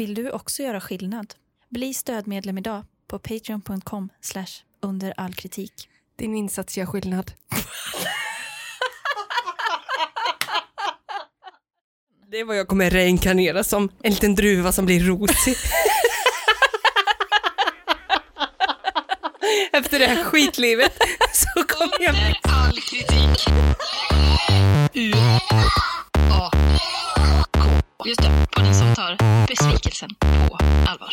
Vill du också göra skillnad? Bli stödmedlem idag på patreon.com under all kritik. Din insats gör skillnad. Det är vad jag kommer reinkarnera som en liten druva som blir rosig. Efter det här skitlivet så kommer jag... All kritik. Just det, som tar besvikelsen på allvar.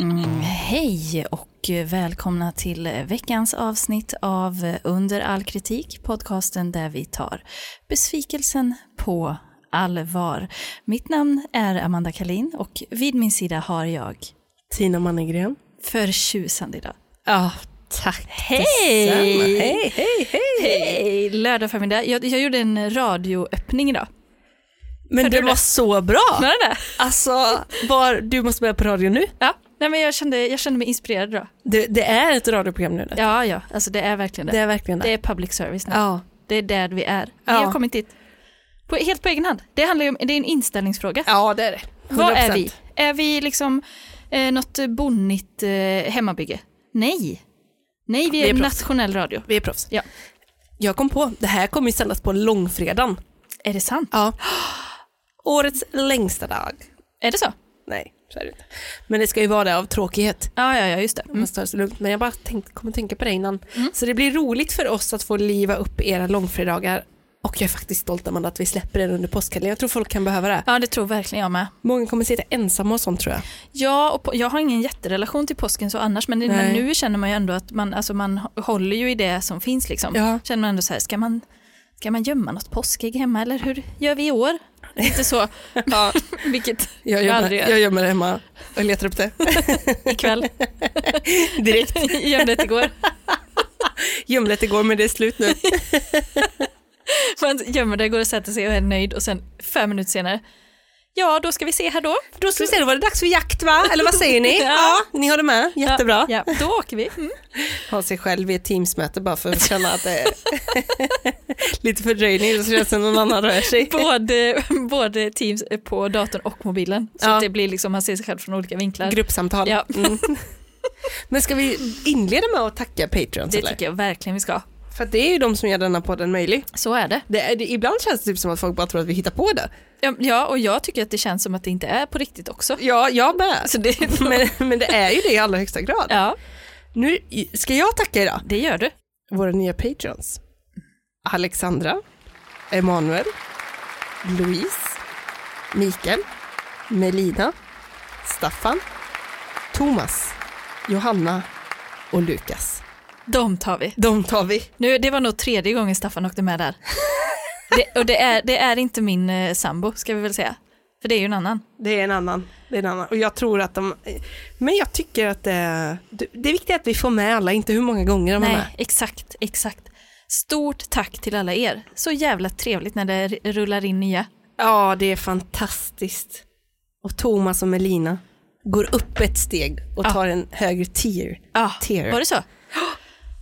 Mm, hej och välkomna till veckans avsnitt av Under all kritik, podcasten där vi tar besvikelsen på allvar. Mitt namn är Amanda Kalin och vid min sida har jag Tina Mannegren. förtjusande idag. Ja, tack Hej! detsamma. Hej, hej, hej! Hej! Lördag förmiddag. Jag, jag gjorde en radioöppning idag. Men det du var det? så bra! Var det det? Alltså, var, du måste börja på radio nu. Ja. Nej, men jag, kände, jag kände mig inspirerad idag. Det, det är ett radioprogram nu. Ja, ja, alltså det är verkligen det. Det är verkligen Det det. är public service nu. Ja. Det är där vi är. Vi Ja. har kommit dit. På, helt på egen hand. Det handlar ju om, det är en inställningsfråga. ja, det är det. Vad är 100%. vi? Är vi liksom eh, något bonnigt eh, hemmabygge? Nej. Nej, vi är, Vi är nationell radio. Vi är proffs. Ja. Jag kom på, det här kommer ju sändas på långfredagen. Är det sant? Ja. Årets längsta dag. Är det så? Nej, så är det inte. Men det ska ju vara det av tråkighet. Ja, ja, ja, just det. Mm. det så lugnt. Men jag bara tänkt, kommer tänka på det innan. Så det blir roligt för oss att få liva upp era långfredagar. Och jag är faktiskt stolt Amanda att vi släpper den under påskhelgen. Jag tror folk kan behöva det. Ja, det tror verkligen jag med. Många kommer sitta ensamma och sånt tror jag. Ja, och på, jag har ingen jätterelation till påsken så annars, men, men nu känner man ju ändå att man, alltså man håller ju i det som finns liksom. Ja. Känner man ändå så här, ska man, ska man gömma något påskägg hemma eller hur gör vi i år? Lite så, ja. vilket Jag, jag aldrig gör. jag gömmer det hemma och letar upp det ikväll. direkt. Gömde det igår. Gömde det igår men det är slut nu. Man gömmer det, går och sätter sig och är nöjd och sen fem minuter senare, ja då ska vi se här då. Då ska vi se, då var det dags för jakt va? Eller vad säger ni? Ja. Ni har det med. Jättebra. Ja, ja, då åker vi. Mm. Ha sig själv i ett teamsmöte bara för att känna att det är lite fördröjning så känns som någon annan rör sig. Både, både Teams på datorn och mobilen. Så Ja. att det blir liksom, man ser sig själv från olika vinklar. Gruppsamtal. Ja. Mm. Men ska vi inleda med att tacka Patreons Det eller? tycker jag verkligen vi ska. För det är ju de som gör denna podden möjlig. Så är det. Det det, ibland känns det typ som att folk bara tror att vi hittar på det. Ja, Ja, och jag tycker att det känns som att det inte är på riktigt också. Ja, jag med. Så det, Men, men det är ju det i allra högsta grad. ja, Nu ska jag tacka idag. det gör du. Våra nya Patreons. Alexandra, Emanuel, Louise, Mikael, Melina, Staffan, Thomas, Johanna och Lukas. De tar vi. De tar vi. Nu, det var nog tredje gången Staffan åkte med där. Det, och det är, det är inte min eh, sambo, ska vi väl säga. För det är ju en annan. Det är en annan. Det är en annan. Och jag tror att de... Men jag tycker att det, det är viktigt att vi får med alla, inte hur många gånger de är Nej, med. exakt, exakt. Stort tack till alla er. Så jävla trevligt när det rullar in nya. Ja, det är fantastiskt. Och Thomas och Melina går upp ett steg och Ja. tar en högre tier. Ah, Tier. var det så?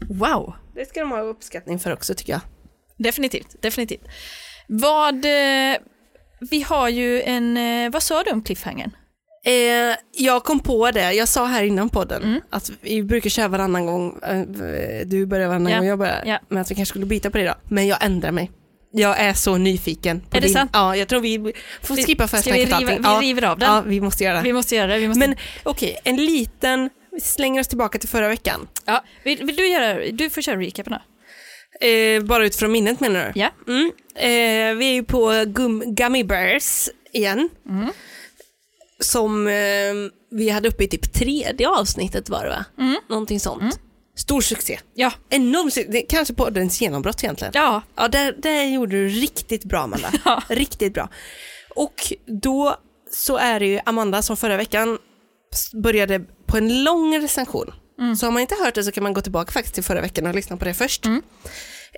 Wow, Det ska de ha uppskattning för också tycker jag. definitivt, definitivt. Vad, eh, vi har ju en, eh, vad sa du om cliffhangern? Eh, jag kom på det, jag sa här innan podden, Mm. att vi brukar köra varannan gång, eh, du börjar varannan Ja. gång, jag börjar, Ja. men att vi kanske skulle byta på det då. Men jag ändrar mig. Jag är så nyfiken. På Är det din, sant? Ja, jag tror vi får skippa första vi riva, vi ja, river av den? ja, vi måste göra det. Vi måste göra det. Måste... Men okej, en liten, vi slänger oss tillbaka till förra veckan. ja, vill, vill du göra, du får köra recapen. Eh, bara utifrån minnet menar du? Ja. Mm. Eh, vi är ju på gum, Gummy Bears igen. Mm. Som eh, vi hade uppe i typ tredje avsnittet var det va? Mm. Någonting sånt. Stor succé. Ja, Enorm succé. Kanske poddens genombrott egentligen. ja, Ja, där, där gjorde du riktigt bra Amanda. Ja. Riktigt bra. Och då så är det ju Amanda som förra veckan började på en lång recension. Mm. Så har man inte hört det så kan man gå tillbaka faktiskt till förra veckan och lyssna på det först.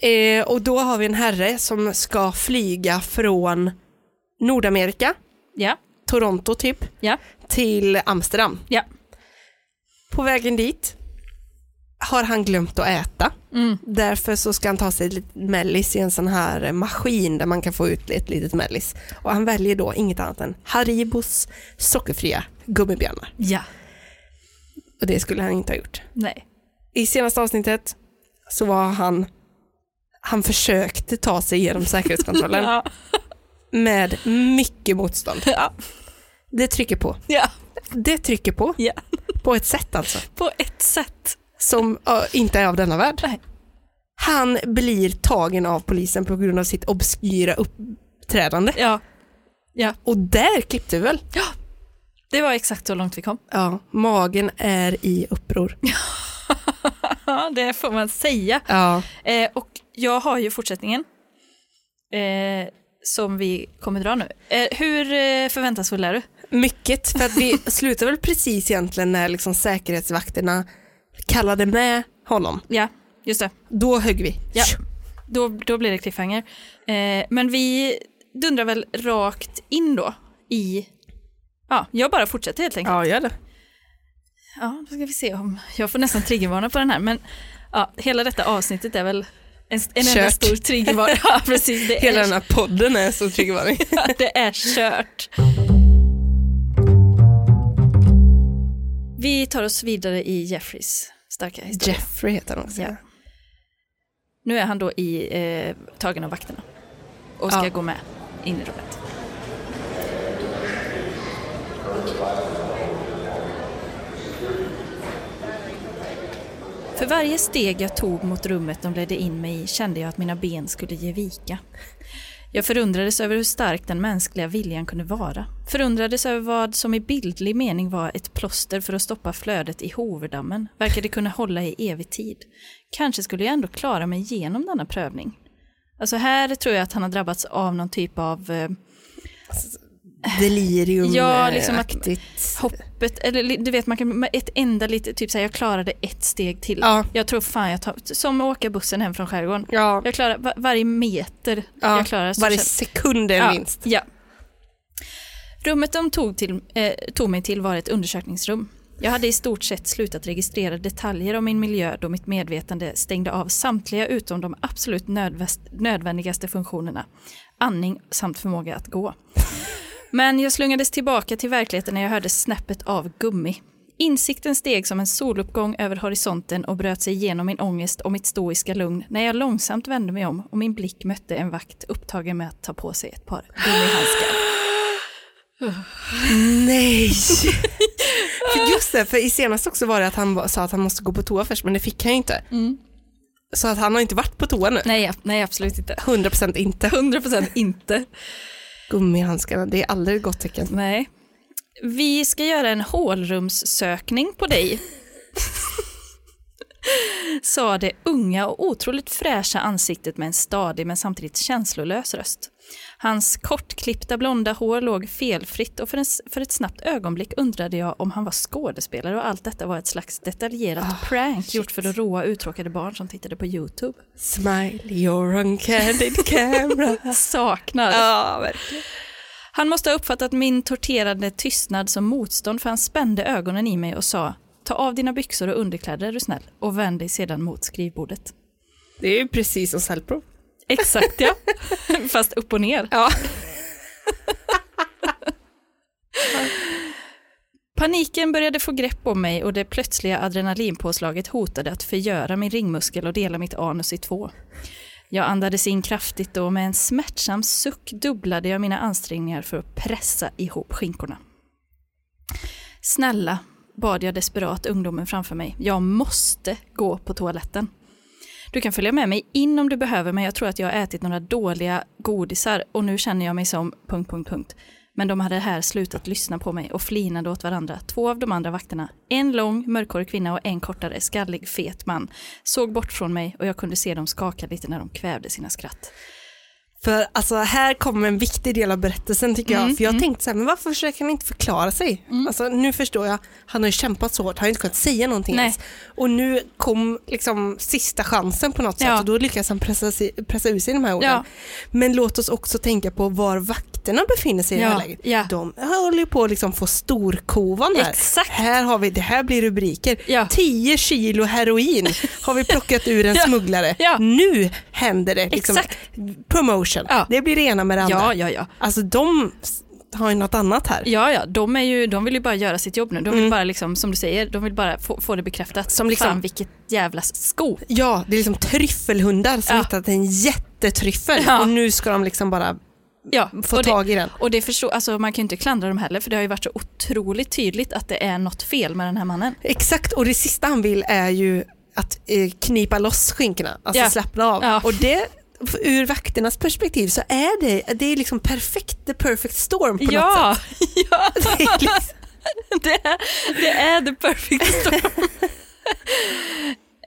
Eh, och då har vi en herre som ska flyga från Nordamerika, ja, Toronto typ, ja, till Amsterdam. ja. På vägen dit har han glömt att äta. Mm. Därför så ska han ta sig ett mellis i en sån här maskin där man kan få ut ett litet mellis. Och han väljer då inget annat än Haribos sockerfria gummibjörnar. Ja. Och det skulle han inte ha gjort. Nej. I senaste avsnittet så var han, han försökte ta sig igenom säkerhetskontrollen Ja. med mycket motstånd. Ja. Det trycker på. ja. Det trycker på. Ja. På ett sätt alltså. På ett sätt. Som ja, inte är av denna värld. Nej. Han blir tagen av polisen på grund av sitt obskyra uppträdande. Ja. Ja. Och där klippte vi väl? Det var exakt så långt vi kom. Ja, magen är i uppror. Det får man säga. Ja, Eh, och jag har ju fortsättningen. Eh, som vi kommer dra nu. Eh, hur eh, förväntansfull är du? mycket. För att vi slutade väl precis egentligen när liksom säkerhetsvakterna kallade med honom. Ja, just det. Då högg vi. Ja. Då, då blir det cliffhanger. Eh, men vi dundrar väl rakt in då i... Ja, jag bara fortsätter helt enkelt. Ja, gör det. Ja, då ska vi se om... Jag får nästan triggervarna på den här, men ja, hela detta avsnittet är väl en, en enda stor triggervarna. Ja, precis. Det Hela är, den här podden är så triggervarning. det är kört. Vi tar oss vidare i Jeffreys starka historia. Jeffrey heter han också. Ja. Nu är han då i eh, tagen av vakterna och ska Ja. gå med in i rummet. För varje steg jag tog mot rummet de ledde in mig i kände jag att mina ben skulle ge vika. Jag förundrades över hur stark den mänskliga viljan kunde vara. Förundrades över vad som i bildlig mening var ett plåster för att stoppa flödet i Hoverdammen. Verkade kunna hålla i evig tid. Kanske skulle jag ändå klara mig igenom denna prövning. Alltså här tror jag att han har drabbats av någon typ av eh, Delirium Ja, liksom att- aktigt. hoppet, eller du vet man kan med ett enda litet, typ såhär jag klarade ett steg till. Ja. Jag tror fan jag tar, som att åka bussen hem från skärgården. Ja, Jag klarar var, varje meter ja. jag klarar. så varje sekund ja, vinst. Ja. Rummet de tog, till, eh, tog mig till var ett undersökningsrum. Jag hade i stort sett slutat registrera detaljer om min miljö då mitt medvetande stängde av samtliga utom de absolut nödvändigaste funktionerna. Andning samt förmåga att gå. Men jag slungades tillbaka till verkligheten när jag hörde snäppet av gummi. Insikten steg som en soluppgång över horisonten och bröt sig igenom min ångest och mitt stoiska lugn när jag långsamt vände mig om och min blick mötte en vakt upptagen med att ta på sig ett par gummihandskar. Nej! för just det, för i senast också var det att han sa att han måste gå på toa först, men det fick han ju inte. Så att han har inte varit på toa nu. Nej, nej absolut inte. 100% inte. 100% inte. Gummihandskarna, det är aldrig ett gott tecken. Nej. Vi ska göra en hålrumssökning på dig. Sa det unga och otroligt fräscha ansiktet med en stadig men samtidigt känslolös röst. Hans kortklippta blonda hår låg felfritt och för, en, för ett snabbt ögonblick undrade jag om han var skådespelare och allt detta var ett slags detaljerat prank gjort för att roa uttråkade barn som tittade på YouTube. Smile your uncandid camera. Saknar. ja, verkligen. Han måste ha uppfattat min torterande tystnad som motstånd för han spände ögonen i mig och sa Ta av dina byxor och underkläder är du snäll och vänd dig sedan mot skrivbordet. Det är ju precis som cellprov. Exakt ja, fast upp och ner. Ja. Paniken började få grepp om mig och det plötsliga adrenalinpåslaget hotade att förgöra min ringmuskel och dela mitt anus i två. Jag andades in kraftigt och med en smärtsam suck dubblade jag mina ansträngningar för att pressa ihop skinkorna. Snälla, bad jag desperat ungdomen framför mig. Jag måste gå på toaletten. Du kan följa med mig in om du behöver men jag tror att jag har ätit några dåliga godisar och nu känner jag mig som... Punkt, punkt, punkt. Men de hade här slutat lyssna på mig och flinade åt varandra. Två av de andra vakterna, en lång mörkhårig kvinna och en kortare skallig fet man, såg bort från mig och jag kunde se dem skaka lite när de kvävde sina skratt. För alltså här kommer en viktig del av berättelsen tycker jag. Mm, För jag tänkte så här, men varför försöker han inte förklara sig? Alltså nu förstår jag, han har ju kämpat så hårt, han har inte kunnat säga någonting Nej. ens. Och nu kom liksom sista chansen på något sätt Ja. och då lyckas han pressa, sig, pressa ur sig de här orden. Ja. Men låt oss också tänka på var vakterna befinner sig i det Ja, här läget. ja. De håller ju på att liksom få storkovan här. Exakt. Här har vi, det här blir rubriker. Ja. 10 kilo heroin har vi plockat ur en Ja. smugglare. Ja. Nu händer det. Liksom, Exakt. Promotion. Ja. Det blir det ena med det andra. Ja, ja, ja. Alltså de har ju något annat här. Ja, ja, de, är ju, de vill ju bara göra sitt jobb nu. De vill Mm. bara, liksom, som du säger, de vill bara få, få det bekräftat. Som liksom- Fan vilket jävla sko. Ja, det är liksom tryffelhundar som Ja. hittat en jättetryffel Ja. och nu ska de liksom bara Ja, få det, tag i den. och det förstår, alltså, man kan ju inte klandra dem heller för det har ju varit så otroligt tydligt att det är något fel med den här mannen. Exakt, och det sista han vill är ju att eh, knipa loss skinkorna, alltså Ja. slappna av. Ja. Och det, ur vakternas perspektiv så är det, det är liksom perfekt, the perfect storm på något sätt. Ja, ja Det är liksom, det, är, det är the perfect storm.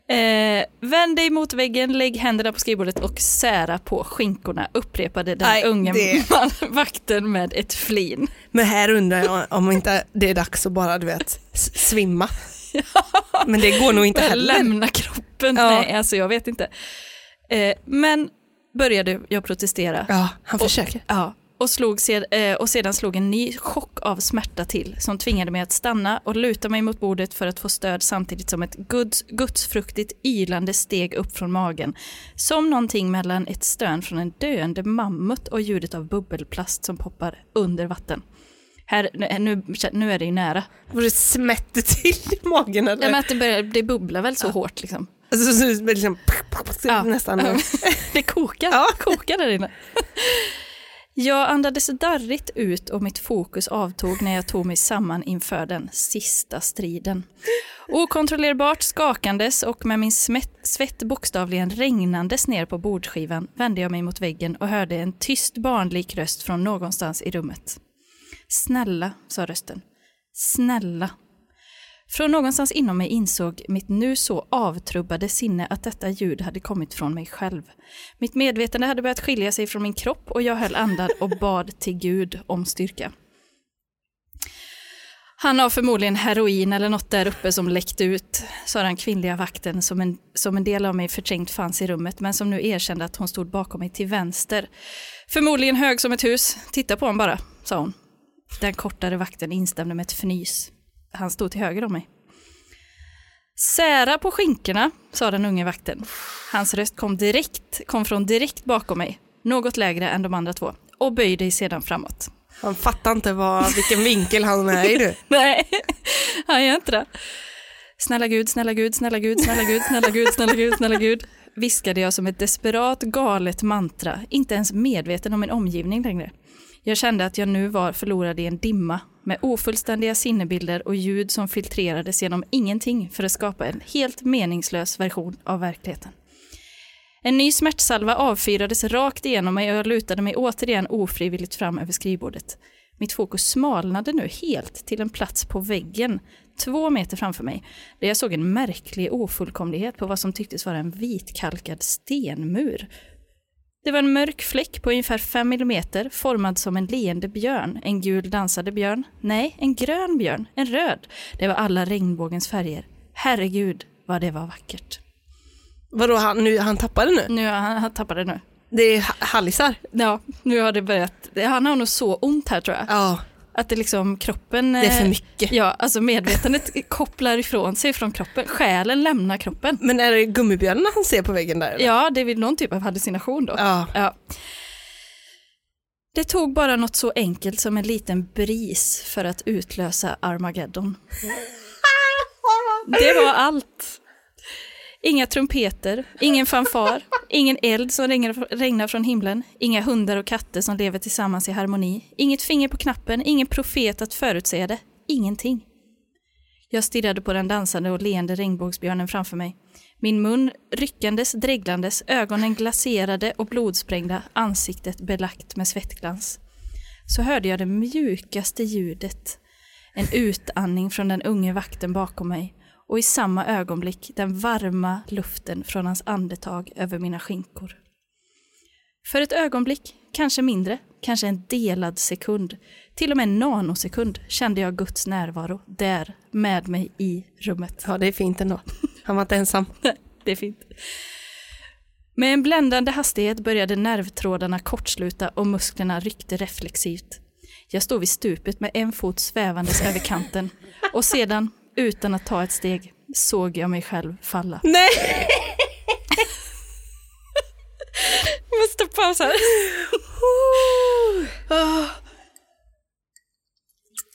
Eh, vänd dig mot väggen, lägg händerna på skrivbordet och sära på skinkorna, upprepade den Nej, unge det- man, vakten med ett flin. men här undrar jag om inte det är dags att bara du vet, svimma. Men det går nog inte heller. lämna kroppen. Ja. Nej, alltså jag vet inte. Eh, men började jag protestera. Ja, han försöker. Ja, och, slog eh, och sedan slog en ny chock av smärta till som tvingade mig att stanna och luta mig mot bordet för att få stöd samtidigt som ett guds, gudsfruktigt ylande steg upp från magen. Som någonting mellan ett stön från en döende mammut och ljudet av bubbelplast som poppar under vatten. Här, nu, nu är det ju nära. Och det smätter till i magen eller? Ja, men att det, börjar, det bubblar väl så hårt liksom. Alltså, så, så, liksom, Ja. nästan. Det kokar, Ja. kokar där inne. Jag andades darrigt ut och mitt fokus avtog när jag tog mig samman inför den sista striden. Okontrollerbart skakandes och med min svett bokstavligen regnandes ner på bordskivan vände jag mig mot väggen och hörde en tyst barnlik röst från någonstans i rummet. Snälla, sa rösten. Snälla. Från någonstans inom mig insåg mitt nu så avtrubbade sinne att detta ljud hade kommit från mig själv. Mitt medvetande hade börjat skilja sig från min kropp och jag höll andan och bad till Gud om styrka. Han har förmodligen heroin eller något där uppe som läckt ut, sa den kvinnliga vakten som en, som en del av mig förträngt fanns i rummet men som nu erkände att hon stod bakom mig till vänster. Förmodligen hög som ett hus. Titta på honom bara, sa hon. Den kortare vakten instämde med ett fnys. Han stod till höger om mig. Sära på skinkorna, sa den unge vakten. Hans röst kom direkt, kom från direkt bakom mig, något lägre än de andra två, och böj dig sedan framåt. Han fattar inte vad, vilken vinkel han är i nu. Nej, han gör inte det. Snälla Gud, snälla Gud, snälla Gud, snälla Gud, snälla Gud, snälla Gud, snälla Gud, viskade jag som ett desperat galet mantra, inte ens medveten om min omgivning längre. Jag kände att jag nu var förlorad i en dimma med ofullständiga sinnebilder och ljud som filtrerades genom ingenting för att skapa en helt meningslös version av verkligheten. En ny smärtsalva avfyrades rakt igenom mig och jag lutade mig återigen ofrivilligt fram över skrivbordet. Mitt fokus smalnade nu helt till en plats på väggen, två meter framför mig, där jag såg en märklig ofullkomlighet på vad som tycktes vara en vitkalkad stenmur. Det var en mörk fläck på ungefär fem millimeter, formad som en leende björn, en gul dansade björn, nej, en grön björn, en röd. Det var alla regnbågens färger. Herregud, vad det var vackert. Vadå, han, nu, han tappade nu? Nu, han, han tappade nu. Det är ha- hallisar. Ja, nu har det börjat. Han har nog så ont här tror jag. Ja, Att det liksom kroppen... det är för eh, mycket. Ja, alltså medvetandet kopplar ifrån sig från kroppen. Själen lämnar kroppen. Men är det gummibjörnarna han ser på väggen där? eller? Ja, det är väl någon typ av hallucination då. Ja. Ja. Det tog bara något så enkelt som en liten bris för att utlösa Armageddon. Det var allt. Inga trumpeter, ingen fanfar, ingen eld som regnar, från himlen, inga hundar och katter som lever tillsammans i harmoni, inget finger på knappen, ingen profet att förutsäga det, ingenting. Jag stirrade på den dansande och leende regnbågsbjörnen framför mig. Min mun ryckandes, dreglandes, ögonen glaserade och blodsprängda, ansiktet belagt med svettglans. Så hörde jag det mjukaste ljudet, en utandning från den unge vakten bakom mig och i samma ögonblick den varma luften från hans andetag över mina skinkor. För ett ögonblick, kanske mindre, kanske en delad sekund, till och med en nanosekund kände jag Guds närvaro där med mig i rummet. Ja, det är fint ändå. Han var inte ensam. Det är fint. Med en bländande hastighet började nervtrådarna kortsluta och musklerna ryckte reflexivt. Jag stod vid stupet med en fot svävandes över kanten och sedan, utan att ta ett steg, såg jag mig själv falla. Nej! Jag måste pausa här.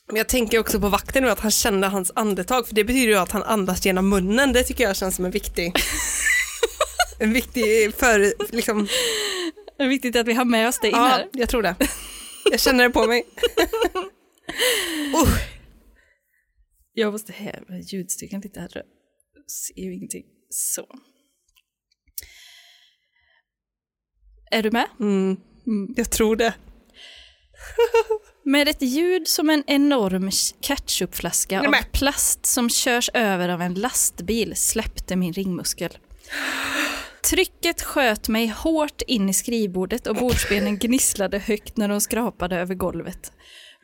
Men jag tänker också på vakten nu att han kände hans andetag, för det betyder ju att han andas genom munnen. Det tycker jag känns som en viktig, en viktig för, liksom, Det är viktigt att vi har med oss det in ja, här. jag tror det. Jag känner det på mig. uh, Jag måste häva ljudstyrkan lite här. Jag ser ju ingenting. Så. Är du med? mm, jag tror det. Med ett ljud som en enorm ketchupflaska av plast som körs över av en lastbil släppte min ringmuskel. Trycket sköt mig hårt in i skrivbordet och bordsbenen gnisslade högt när de skrapade över golvet.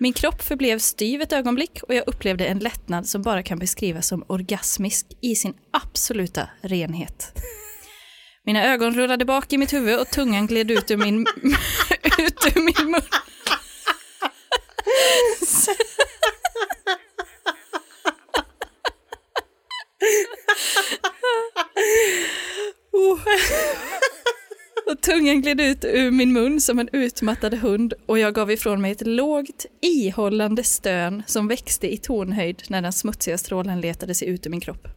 Min kropp förblev styv ett ögonblick och jag upplevde en lättnad som bara kan beskrivas som orgasmisk i sin absoluta renhet. Mina ögon rullade bak i mitt huvud och tungan gled ut ur min, ut ur min mun. oh. tungan gled ut ur min mun som en utmattad hund och jag gav ifrån mig ett lågt, ihållande stön som växte i tonhöjd när den smutsiga strålen letade sig ut ur min kropp.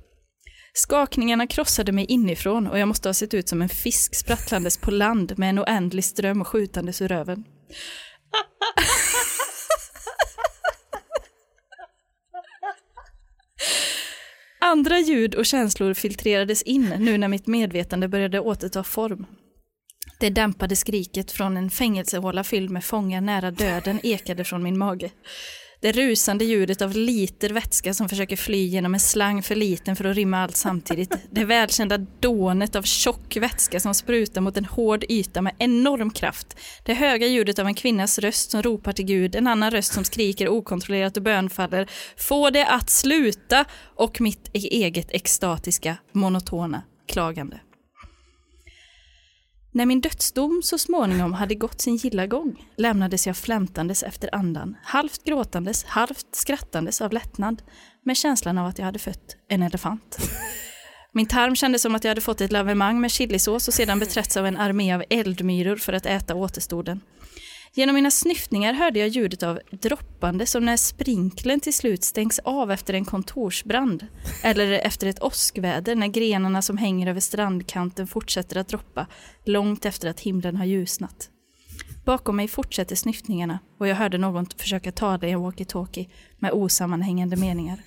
Skakningarna krossade mig inifrån och jag måste ha sett ut som en fisk sprattlandes på land med en oändlig ström skjutandes ur röven. Andra ljud och känslor filtrerades in nu när mitt medvetande började återta form. Det dämpade skriket från en fängelsehåla fylld med fångar nära döden ekade från min mage. Det rusande ljudet av liter vätska som försöker fly genom en slang för liten för att rymma allt samtidigt. Det välkända dånet av tjock vätska som sprutar mot en hård yta med enorm kraft. Det höga ljudet av en kvinnas röst som ropar till Gud, en annan röst som skriker okontrollerat och bönfaller. Få det att sluta! Och mitt e-, eget extatiska, monotona klagande. När min dödsdom så småningom hade gått sin gilla gång lämnades jag flämtandes efter andan, halvt gråtandes, halvt skrattandes av lättnad, med känslan av att jag hade fött en elefant. Min tarm kändes som att jag hade fått ett lavemang med chilisås och sedan beträtts av en armé av eldmyror för att äta återstoden. Genom mina snyftningar hörde jag ljudet av droppande som när sprinklen till slut stängs av efter en kontorsbrand. Eller efter ett åskväder när grenarna som hänger över strandkanten fortsätter att droppa långt efter att himlen har ljusnat. Bakom mig fortsätter snyftningarna och jag hörde någon försöka tala i en walkie-talkie med osammanhängande meningar.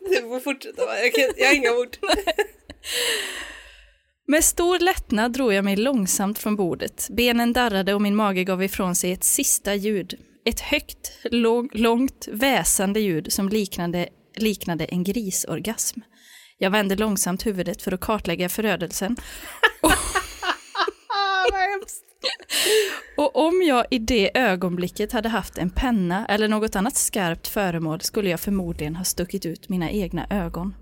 Du får fortsätta, jag, kan, jag har inga ord. Med stor lättnad drog jag mig långsamt från bordet. Benen darrade och min mage gav ifrån sig ett sista ljud. Ett högt, lång, långt, väsande ljud som liknade, liknade en grisorgasm. Jag vände långsamt huvudet för att kartlägga förödelsen. Och om jag i det ögonblicket hade haft en penna eller något annat skarpt föremål skulle jag förmodligen ha stuckit ut mina egna ögon.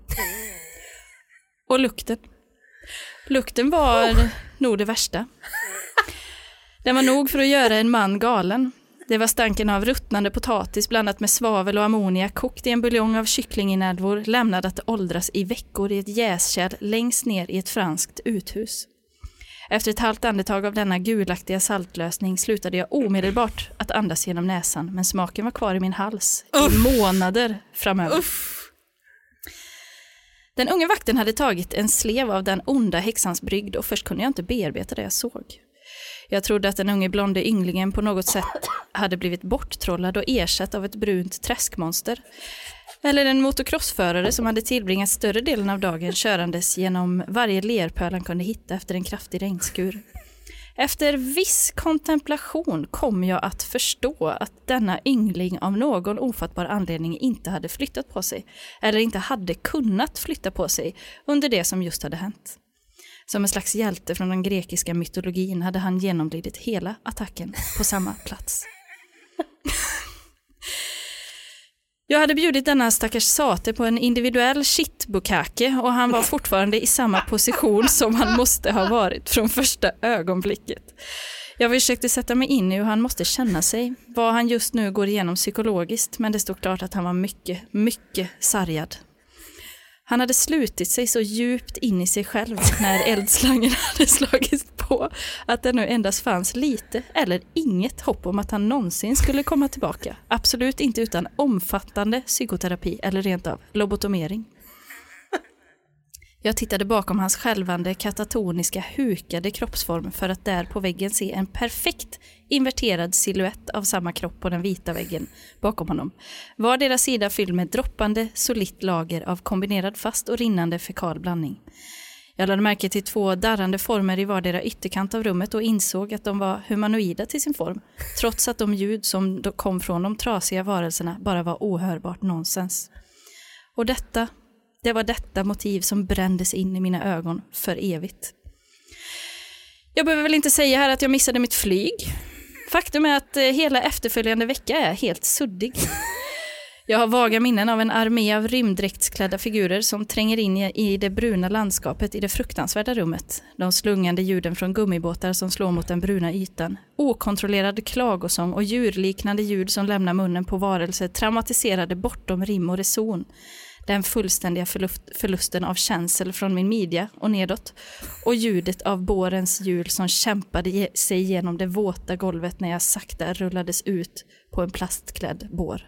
Och lukten. Lukten var nog det värsta. Den var nog för att göra en man galen. Det var stanken av ruttnande potatis blandat med svavel och ammoniak kokt i en buljong av kycklinginälvor lämnad att åldras i veckor i ett jäskärl längst ner i ett franskt uthus. Efter ett halvt andetag av denna gulaktiga saltlösning slutade jag omedelbart att andas genom näsan, men smaken var kvar i min hals i månader framöver. Den unga vakten hade tagit en slev av den onda häxans brygd och först kunde jag inte bearbeta det jag såg. Jag trodde att den unge blonde ynglingen på något sätt hade blivit borttrollad och ersatt av ett brunt träskmonster. Eller en motocrossförare som hade tillbringat större delen av dagen körandes genom varje lerpöl han kunde hitta efter en kraftig regnskur. Efter viss kontemplation kom jag att förstå att denna yngling av någon ofattbar anledning inte hade flyttat på sig, eller inte hade kunnat flytta på sig under det som just hade hänt. Som en slags hjälte från den grekiska mytologin hade han genomlidit hela attacken på samma plats. Jag hade bjudit denna stackars sate på en individuell shitbukake och han var fortfarande i samma position som han måste ha varit från första ögonblicket. Jag försökte sätta mig in i hur han måste känna sig, vad han just nu går igenom psykologiskt, men det stod klart att han var mycket, mycket sargad. Han hade slutit sig så djupt in i sig själv när eldslangen hade slagits på att det nu endast fanns lite eller inget hopp om att han någonsin skulle komma tillbaka. Absolut inte utan omfattande psykoterapi eller rent av lobotomering. Jag tittade bakom hans skälvande, katatoniska, hukade kroppsform för att där på väggen se en perfekt inverterad siluett av samma kropp på den vita väggen bakom honom. Vardera sida fylld med droppande, solitt lager av kombinerad fast och rinnande fekal blandning. Jag lade märke till två darrande former i vardera ytterkant av rummet och insåg att de var humanoida till sin form, trots att de ljud som kom från de trasiga varelserna bara var ohörbart nonsens. Och detta det var detta motiv som brändes in i mina ögon för evigt. Jag behöver väl inte säga här att jag missade mitt flyg. Faktum är att eh, hela efterföljande vecka är helt suddig. Jag har vaga minnen av en armé av rymddräktsklädda figurer som tränger in i det bruna landskapet i det fruktansvärda rummet. De slungande ljuden från gummibåtar som slår mot den bruna ytan. Okontrollerad klagosång och djurliknande ljud som lämnar munnen på varelser traumatiserade bortom rim och reson den fullständiga förlusten av känsel från min midja och nedåt och ljudet av bårens hjul som kämpade sig genom det våta golvet när jag sakta rullades ut på en plastklädd bår.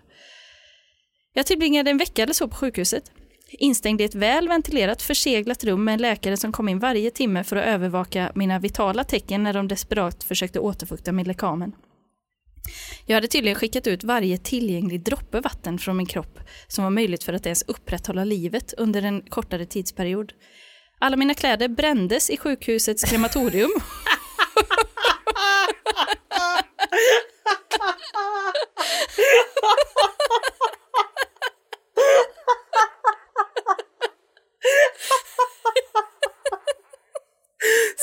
Jag tillbringade en vecka eller så på sjukhuset, instängd i ett väl ventilerat förseglat rum med en läkare som kom in varje timme för att övervaka mina vitala tecken när de desperat försökte återfukta min lekamen. Jag hade tydligen skickat ut varje tillgänglig droppe vatten från min kropp som var möjligt för att ens upprätthålla livet under en kortare tidsperiod. Alla mina kläder brändes i sjukhusets krematorium.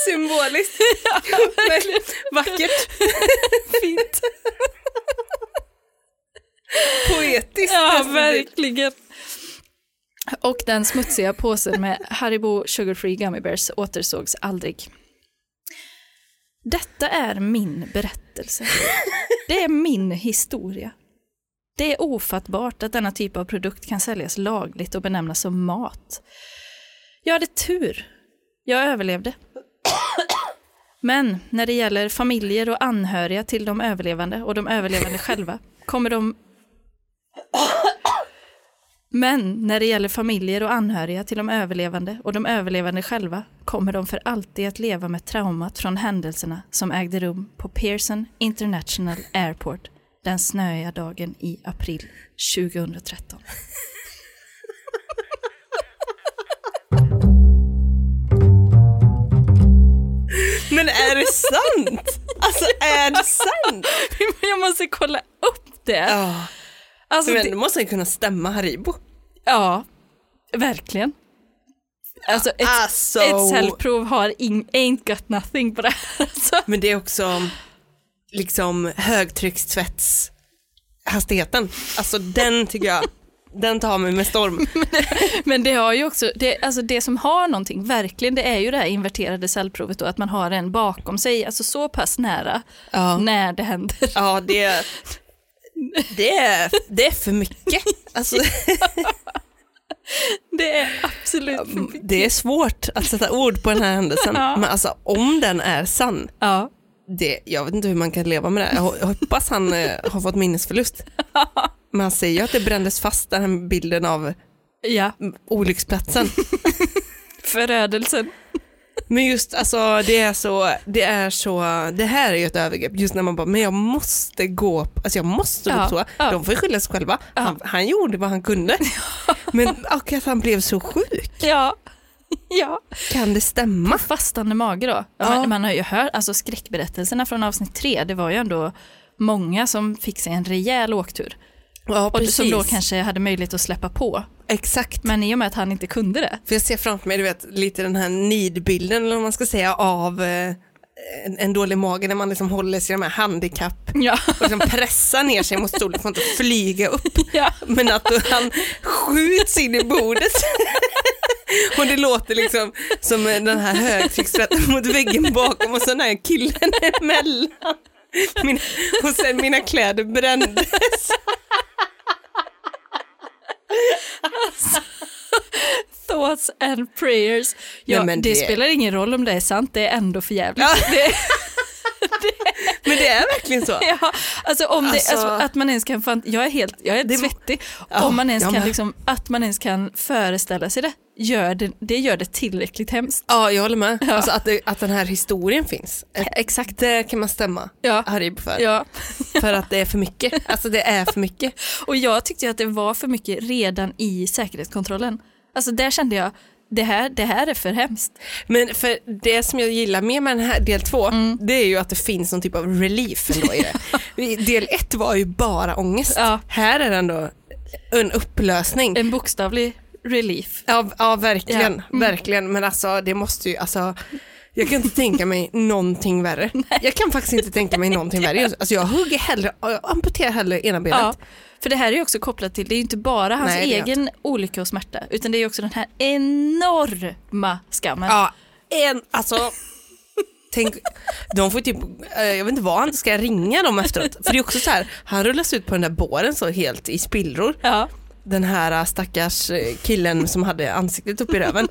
Symboliskt. verkligen. Vackert. Fint. Poetiskt. Ja, verkligen. Och den smutsiga påsen med Haribo Sugar Free Gummy Bears återsågs aldrig. Detta är min berättelse. Det är min historia. Det är ofattbart att denna typ av produkt kan säljas lagligt och benämnas som mat. Jag hade tur. Jag överlevde. Men när det gäller familjer och anhöriga till de överlevande och de överlevande själva kommer de... Men när det gäller familjer och anhöriga till de överlevande och de överlevande själva kommer de för alltid att leva med traumat från händelserna som ägde rum på Pearson International Airport den snöiga dagen i april 2013. Men är det sant? Alltså är det sant? Jag måste kolla upp det. Ja. Alltså, Men det måste kunna stämma Haribo. ja, verkligen. Alltså ett, Alltså. ett cellprov har in, ain't got nothing på det. Alltså. Men det är också liksom högtryckstvättshastigheten. Alltså den tycker jag, den tar mig med storm. Men det har ju också, det, alltså det som har någonting, verkligen, det är ju det här inverterade cellprovet och att man har en bakom sig, alltså så pass nära Ja, när det händer. ja det, det, är, det är för mycket. Alltså, Det är absolut för mycket. det är svårt att sätta ord på den här händelsen. Ja. Men alltså om den är sann, Ja. det, jag vet inte hur man kan leva med det. Jag, jag hoppas han eh, har fått minnesförlust. Men han säger ju att det brändes fast den bilden av ja, olycksplatsen. förödelsen. Men just alltså det är så, det är så, det här är ju ett övergrepp just när man bara, men jag måste gå, på- alltså jag måste gå Ja, på toa. ja. De får ju skylla sig själva. Han, han gjorde vad han kunde. Men och att han blev så sjuk. Ja, Ja. Kan det stämma? Fastande mage då. Ja. Man, man har ju hört, alltså skräckberättelserna från avsnitt tre, det var ju ändå många som fick sig en rejäl åktur. Ja, Och som då kanske hade möjlighet att släppa på. Exakt. Men i och med att han inte kunde det. För jag ser framför mig, du vet, lite den här nidbilden, eller vad man ska säga, av eh, en, en dålig mage när man liksom håller sig i de här handikapp Ja. och liksom pressar ner sig mot stolen för att inte flyga upp. ja. Men att då han skjuts in i bordet. Och det låter liksom som den här högtrycksrätten mot väggen bakom och så den här killen emellan. Mina, och sen mina kläder brändes. Thoughts and prayers. Ja, Nej, det... det- spelar ingen roll om det är sant, det är ändå för jävligt. Ja. Det, Men det är verkligen så. ja, alltså om det, Alltså- alltså, att man ens kan, fan, jag är helt, jag är Det- svettig. Ja, om man ens jag kan, liksom, att man ens kan föreställa sig det, gör det, det gör det tillräckligt hemskt. Ja, jag håller med. Ja. Alltså att, det, att den här historien finns. Exakt. Det kan man stämma Ja. Harib för. Ja. För att det är för mycket. Alltså det är för mycket. Och jag tyckte att det var för mycket redan i säkerhetskontrollen. Alltså där kände jag, det här, det här är för hemskt. Men för det som jag gillar mer med den här del två, Mm. det är ju att det finns någon typ av relief ändå i det. del ett var ju bara ångest. Ja. Här är det ändå en upplösning. En bokstavlig relief. Ja, ja verkligen, Ja. Mm. verkligen. Men alltså det måste ju, alltså jag kan inte tänka mig någonting värre. Jag kan faktiskt inte tänka mig någonting värre. Alltså jag hugger hellre, jag amputerar hellre ena benet. Ja, för det här är ju också kopplat till, det är ju inte bara hans Nej, egen olycka och smärta, utan det är ju också den här enorma skammen. Ja, en, alltså Tänk, de får typ, eh, jag vet inte vad han ska ringa dem efteråt. För det är också så här, han rullas ut på den där båren så helt i spillror. Ja. Den här eh, stackars eh, killen som hade ansiktet upp i röven,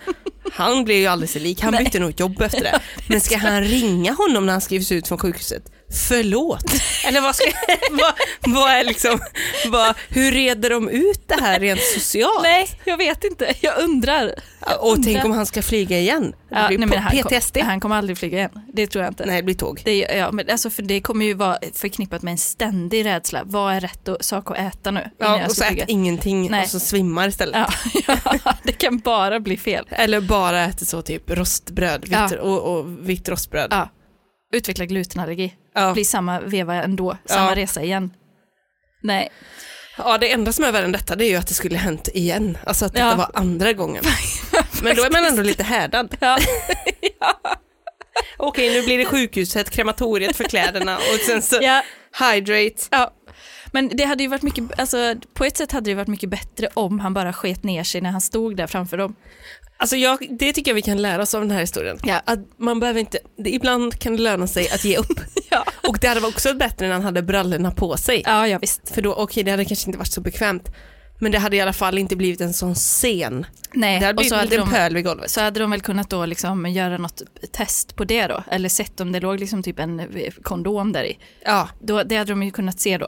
han blev ju alldeles lik. Han bytte nog jobb efter det. Men ska han ringa honom när han skrivs ut från sjukhuset? Förlåt? Eller vad, ska, vad, vad är liksom, vad, hur reder de ut det här rent socialt? Nej, jag vet inte, jag undrar. Och tänk om han ska flyga igen? Ja, nej, men han, PTSD? kom, han kommer aldrig flyga igen, det tror jag inte. Nej, det blir tåg. Det, ja, men alltså för det kommer ju vara förknippat med en ständig rädsla. Vad är rätt sak att äta nu? Ja, och så ät ingenting Nej. och så svimmar istället. Ja, ja, det kan bara bli fel. Eller bara äter så typ rostbröd vitt, Ja. och, och vitt rostbröd. Ja. Utveckla glutenallergi. Ja. Blir samma veva ändå, samma Ja. resa igen. Nej, ja, det enda som är värre än detta det är ju att det skulle hänt igen. Alltså att detta Ja. var andra gången. Men då är man ändå lite härdad. ja. Okej, nu blir det sjukhuset, krematoriet för kläderna och sen så ja. hydrate. Ja, men det hade ju varit mycket, alltså på ett sätt hade det varit mycket bättre om han bara sket ner sig när han stod där framför dem. Alltså jag, det tycker jag vi kan lära oss av den här historien. Ja. Att man behöver inte, det, ibland kan det löna sig att ge upp. Ja, Och det hade varit också bättre när han hade brallorna på sig. ja, ja visst. För då, okej det hade kanske inte varit så bekvämt. Men det hade i alla fall inte blivit en sån scen. Nej, Det hade och blivit så en hade, de, pöl vid golvet. så hade de väl kunnat då liksom göra något test på det då, eller sett om det låg liksom typ en eh, kondom där i. Ja, Då, det hade de ju kunnat se då.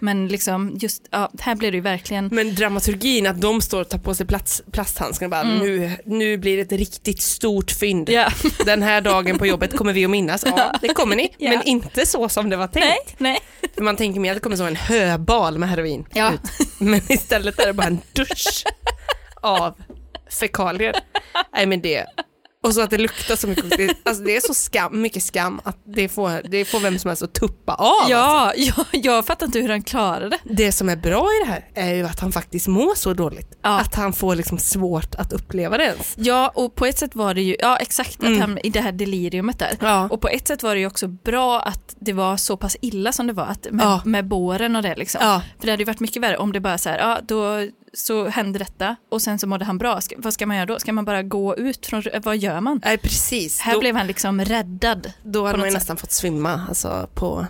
Men liksom just, ja, här blev det ju verkligen, men dramaturgin att de står och tar på sig plats, plasthandskarna och bara nu, nu blir det ett riktigt stort fynd. Mm. ja, Den här dagen på jobbet kommer vi att minnas. Ja, det kommer ni. Ja. Men inte så som det var tänkt. nej, nej. För man tänker mer att det kommer som en höbal med heroin Ja. ut. Men istället är det bara en dusch av fekalier. Nej men det, och så att det luktar så mycket. Det, alltså det är så skam, mycket skam att det får, det får vem som helst att tuppa av. alltså. Ja, ja, jag fattar inte hur han klarade det. Det som är bra i det här är ju att han faktiskt mår så dåligt. Ja. Att han får liksom svårt att uppleva det ens. Ja, och på ett sätt var det ju, ja exakt, att Mm. han, i det här deliriumet där. Ja. Och på ett sätt var det ju också bra att det var så pass illa som det var, att med, Ja. med båren och det liksom. Ja. För det hade ju varit mycket värre om det bara så här, ja då så hände detta och sen så mådde han bra. Ska, vad ska man göra då? Ska man bara gå ut från, vad gör man? Nej precis, Här då, blev han liksom räddad då hade på man ju nästan fått svimma alltså på,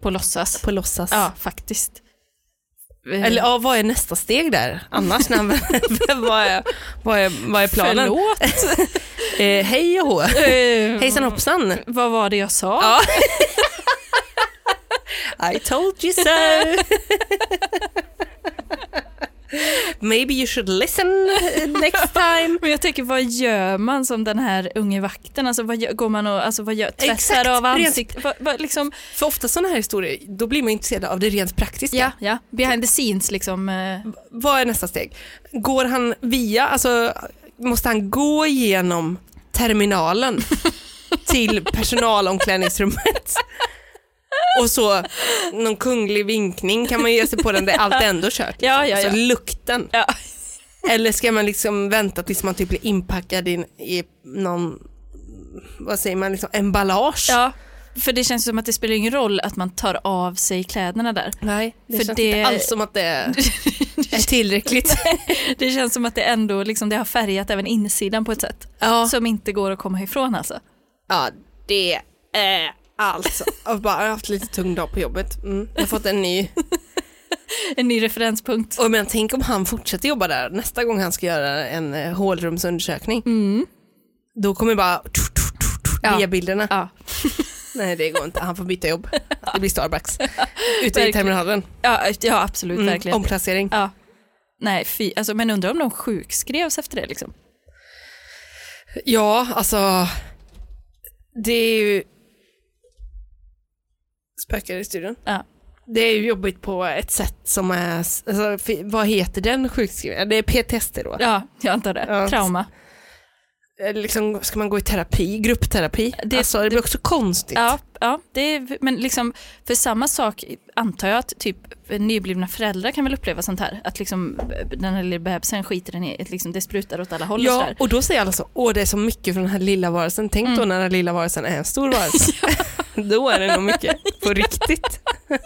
på låtsas. på låtsas. Ja, faktiskt. Eller ja, vad är nästa steg där? Annars, när, vad, är, vad, är, vad är planen? Förlåt. Eh, hej och hå. Eh, Hejsan hoppsan. Vad var det jag sa? Ja. I told you so. Maybe you should listen next time. Men jag tänker, vad gör man som den här unge vakten? Alltså vad gör, går man och, alltså vad gör, tvättar Exakt, av ansiktet? Vad, vad, liksom, För ofta sådana här historier, då blir man intresserad av det rent praktiska. ja, ja, behind the scenes liksom. eh, Vad är nästa steg? Går han via, alltså måste han gå igenom terminalen till personalomklädningsrummet. Och så någon kunglig vinkning kan man ge sig på den där allt är ändå kört. Liksom. Ja, ja, Alltså ja. lukten. Ja. Eller ska man liksom vänta tills man typ blir inpackad i, i någon, vad säger man, liksom emballage? ja, för det känns som att det spelar ingen roll att man tar av sig kläderna där. Nej, det För känns det- inte alls som att det är, är tillräckligt. Det känns som att det ändå liksom, det har färgat även insidan på ett sätt Ja, som inte går att komma ifrån alltså. ja det är alltså, jag har bara haft lite tung dag på jobbet. Mm. Jag har fått en ny, En ny referenspunkt. och men tänk om han fortsätter jobba där nästa gång han ska göra en eh, hålrumsundersökning. Mm. Då kommer bara Ja. via bilderna. Ja. Nej det går inte, han får byta jobb. Det blir Starbucks. Ute i terminalen. Ja, ja absolut, Mm. verkligen. Omplacering. Ja. Nej, fy, alltså, men undrar om de sjukskrevs efter det liksom. Ja, alltså det är ju spökar i studion. Ja. Det är ju jobbigt på ett sätt som är, alltså, vad heter den sjukskrivningen? Det är PTSD då? Ja, jag antar det. Ja. Trauma. Eller Liksom, ska man gå i terapi, gruppterapi? Det- alltså, det blir också konstigt. Ja, ja det är, men liksom för samma sak antar jag att typ nyblivna föräldrar kan väl uppleva sånt här. Att liksom den här lilla bebisen skiter den i, att liksom det sprutar åt alla håll och Ja, sådär. och då säger alla så, åh det är så mycket från den här lilla varelsen. Tänk Mm. då när den här lilla varelsen är en stor varelse. då är det nog mycket på riktigt.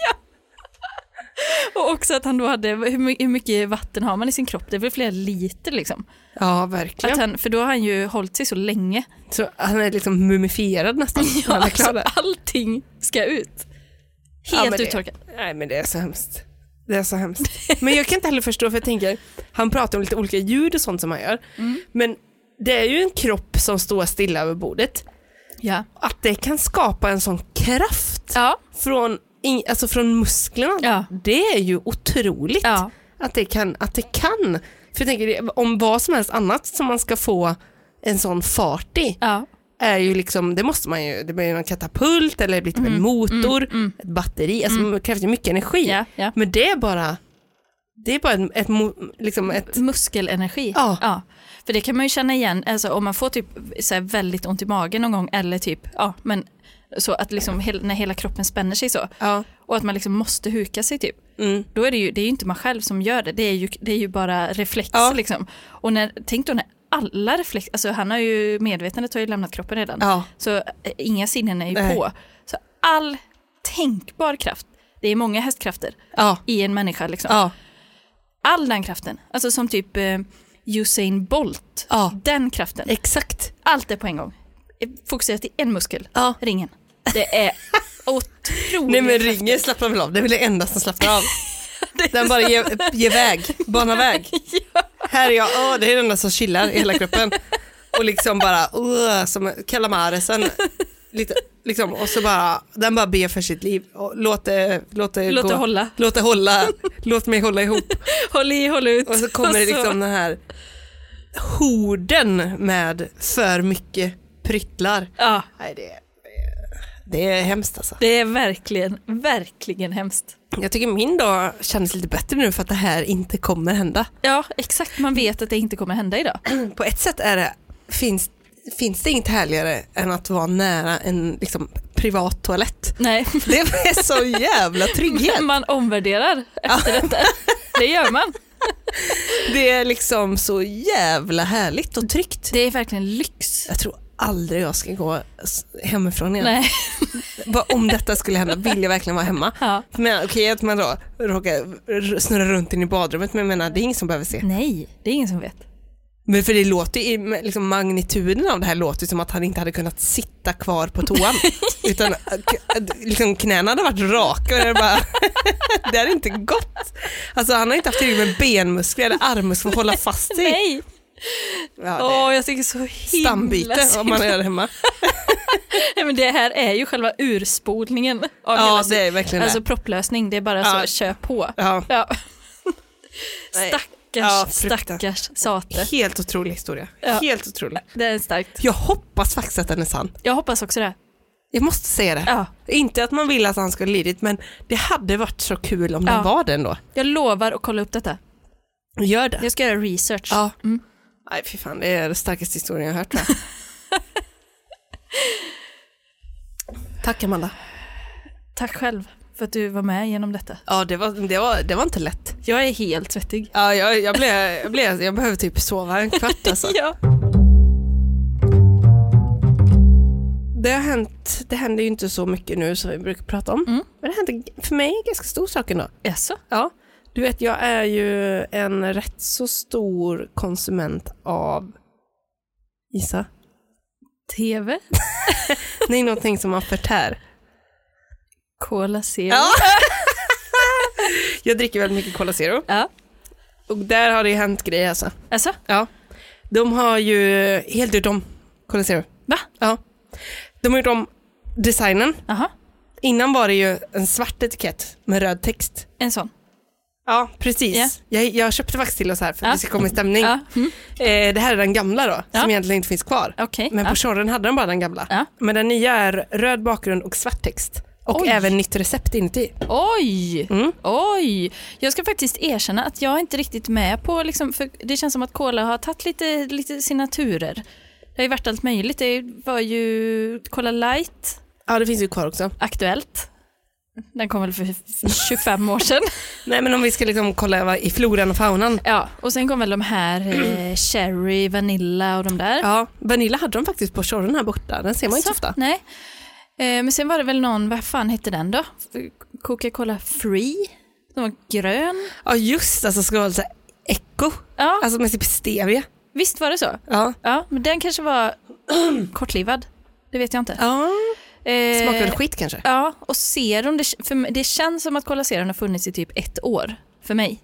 Och också att han då hade, hur my- hur mycket vatten har man i sin kropp? Det är väl flera liter liksom. Ja, verkligen. han, för då har han ju hållit sig så länge. Så han är liksom mumifierad nästan. när han är klar alltså, allting ska ut. Ja, Helt det- uttorkat. Nej men det är så hemskt. Det är så hemskt. Men jag kan inte heller förstå för jag tänker, han pratar om lite olika ljud och sånt som han gör. Mm. Men det är ju en kropp som står stilla över bordet. Ja. Att det kan skapa en sån kraft Ja. från, alltså från musklerna, Ja. det är ju otroligt. Att, det kan, att det kan. För jag tänker, om vad som helst annat som man ska få en sån fart i, är ju liksom, det måste man ju, det blir en katapult eller det blir typ Mm, en motor, ett batteri, alltså det krävs ju mycket energi. Men det är bara, det är bara ett, ett, liksom ett Muskelenergi. Ja. För det kan man ju känna igen, alltså om man får typ så väldigt ont i magen någon gång eller typ, ja men så att liksom när hela kroppen spänner sig så ja, och att man liksom måste huka sig typ. mm, Då är det ju, det är ju inte man själv som gör det, det är ju, det är ju bara reflexer Ja. liksom. Och när, tänk då när alla reflexer, alltså han har ju, medvetandet har ju lämnat kroppen redan. ja, Så eh, inga sinnen är ju Nej. på. Så all tänkbar kraft, det är många hästkrafter i en människa liksom. All den kraften, alltså som typ eh, Usain Bolt, ja, den kraften, exakt. allt är på en gång. Fokuserat i en muskel, Ja. ringen. Det är otroligt. Nej men ringen slappnar väl av, det är väl det enda som slappnar av. Den bara ger, ger väg, banar väg. Här är jag, åh, det är den enda som chillar i hela kroppen. Och liksom bara, uh, som kalamaresen. Lite, liksom, och så bara, den bara ber för sitt liv. Och låt det, låt det Låt gå. det hålla. Låt det hålla, låt mig hålla ihop. Håll i, håll ut. Och så kommer det liksom den här horden med för mycket pryttlar. Ja, Nej, det, det är hemskt alltså. det är verkligen, verkligen hemskt. Jag tycker min dag känns lite bättre nu för att det här inte kommer hända. Ja, exakt. Man vet att det inte kommer hända idag. På ett sätt är det, finns, finns det inget härligare än att vara nära en liksom, privat toalett. Nej, Det är så jävla trygghet. man omvärderar efter detta. Det gör man. Det är liksom så jävla härligt och tryggt. Det är verkligen lyx. Jag tror aldrig jag ska gå hemifrån igen. Nej. Om detta skulle hända vill jag verkligen vara hemma. Ja. Men okej att man då råkar snurra runt in i badrummet men jag menar det är ingen som behöver se. Nej, det är ingen som vet. Men för det låter ju, i- liksom magnituden av det här låter som att han inte hade kunnat sitta kvar på toan. Utan liksom knäna hade varit raka och det, är bara, det hade inte gått. Alltså han har inte haft tillräckligt med benmuskler eller armmuskler för att hålla fast sig. Nej! Ja, Åh, jag tycker så himla stambyte synd. om man är hemma. Nej, men det här är ju själva urspolningen av Ja hela det är verkligen Alltså det. propplösning, det är bara Ja. så, kör på. Ja, Ja. Nej. Ja, stackars Sate. helt otrolig historia. Ja. Helt otrolig. Det är starkt. Jag hoppas faktiskt att den är sann. Jag hoppas också det. Jag måste säga det. Ja. Inte att man vill att han ska lidit men det hade varit så kul om Ja. den var den då. Jag lovar att kolla upp detta. Gör det. Jag ska göra research. Ja. Mm. Nej fy fan, det är den starkaste historien jag har hört tror jag. Tack Amanda. Tack själv för att du var med genom detta. Ja det var, det var, det var inte lätt. Jag är helt svettig. Ja, jag, jag, blev, jag, blev, jag behöver typ sova en kvart alltså. Ja. Det har hänt, det händer ju inte så mycket nu som vi brukar prata om. Mm. Men det händer för mig en ganska stor sak ändå. Jaså? Ja, du vet jag är ju en rätt så stor konsument av, gissa? TV? Nej, någonting som man förtär. Cola Zero? Ja. jag dricker väldigt mycket Cola Zero ja. och där har det hänt grejer alltså. Alltså? Ja. De har ju helt gjort om Cola Zero. Va? Ja. De har gjort om designen. Jaha, Innan var det ju en svart etikett med röd text. en sån. Ja, precis. Ja. Jag, jag köpte faktiskt till oss här för att Ja. vi ska komma i stämning. Ja. Mm. Eh, det här är den gamla då, Ja. som egentligen inte finns kvar. Okej. Men ja. på shorren hade de bara den gamla. Ja. Men den nya är röd bakgrund och svart text. Och Oj. även nytt recept inuti. Oj! Mm. Oj! Jag ska faktiskt erkänna att jag är inte riktigt med på, liksom, för det känns som att Cola har tagit lite, lite sina turer. Det har ju varit allt möjligt. Det var ju Cola Light, Ja, det finns ju kvar också. Aktuellt. Den kom väl för 25 år sedan. Nej, men om vi ska liksom kolla i floran och faunan. Ja, och sen kom väl de här eh, Cherry, Vanilla och de där. Ja, Vanilla hade de faktiskt på shorren här borta. Den ser man inte så ofta. Nej. Eh, men sen var det väl någon, vad fan hette den då? Coca-Cola Free? Den var grön. Ja, just alltså ska vara här Echo. Ja, Alltså med typ stevia. visst var det så? Ja. Ja, men den kanske var kortlivad. Det vet jag inte. ja. Eh, Smakar väl skit kanske? Ja, och Serum, det, för det känns som att Cola Serum har funnits i typ ett år. För mig.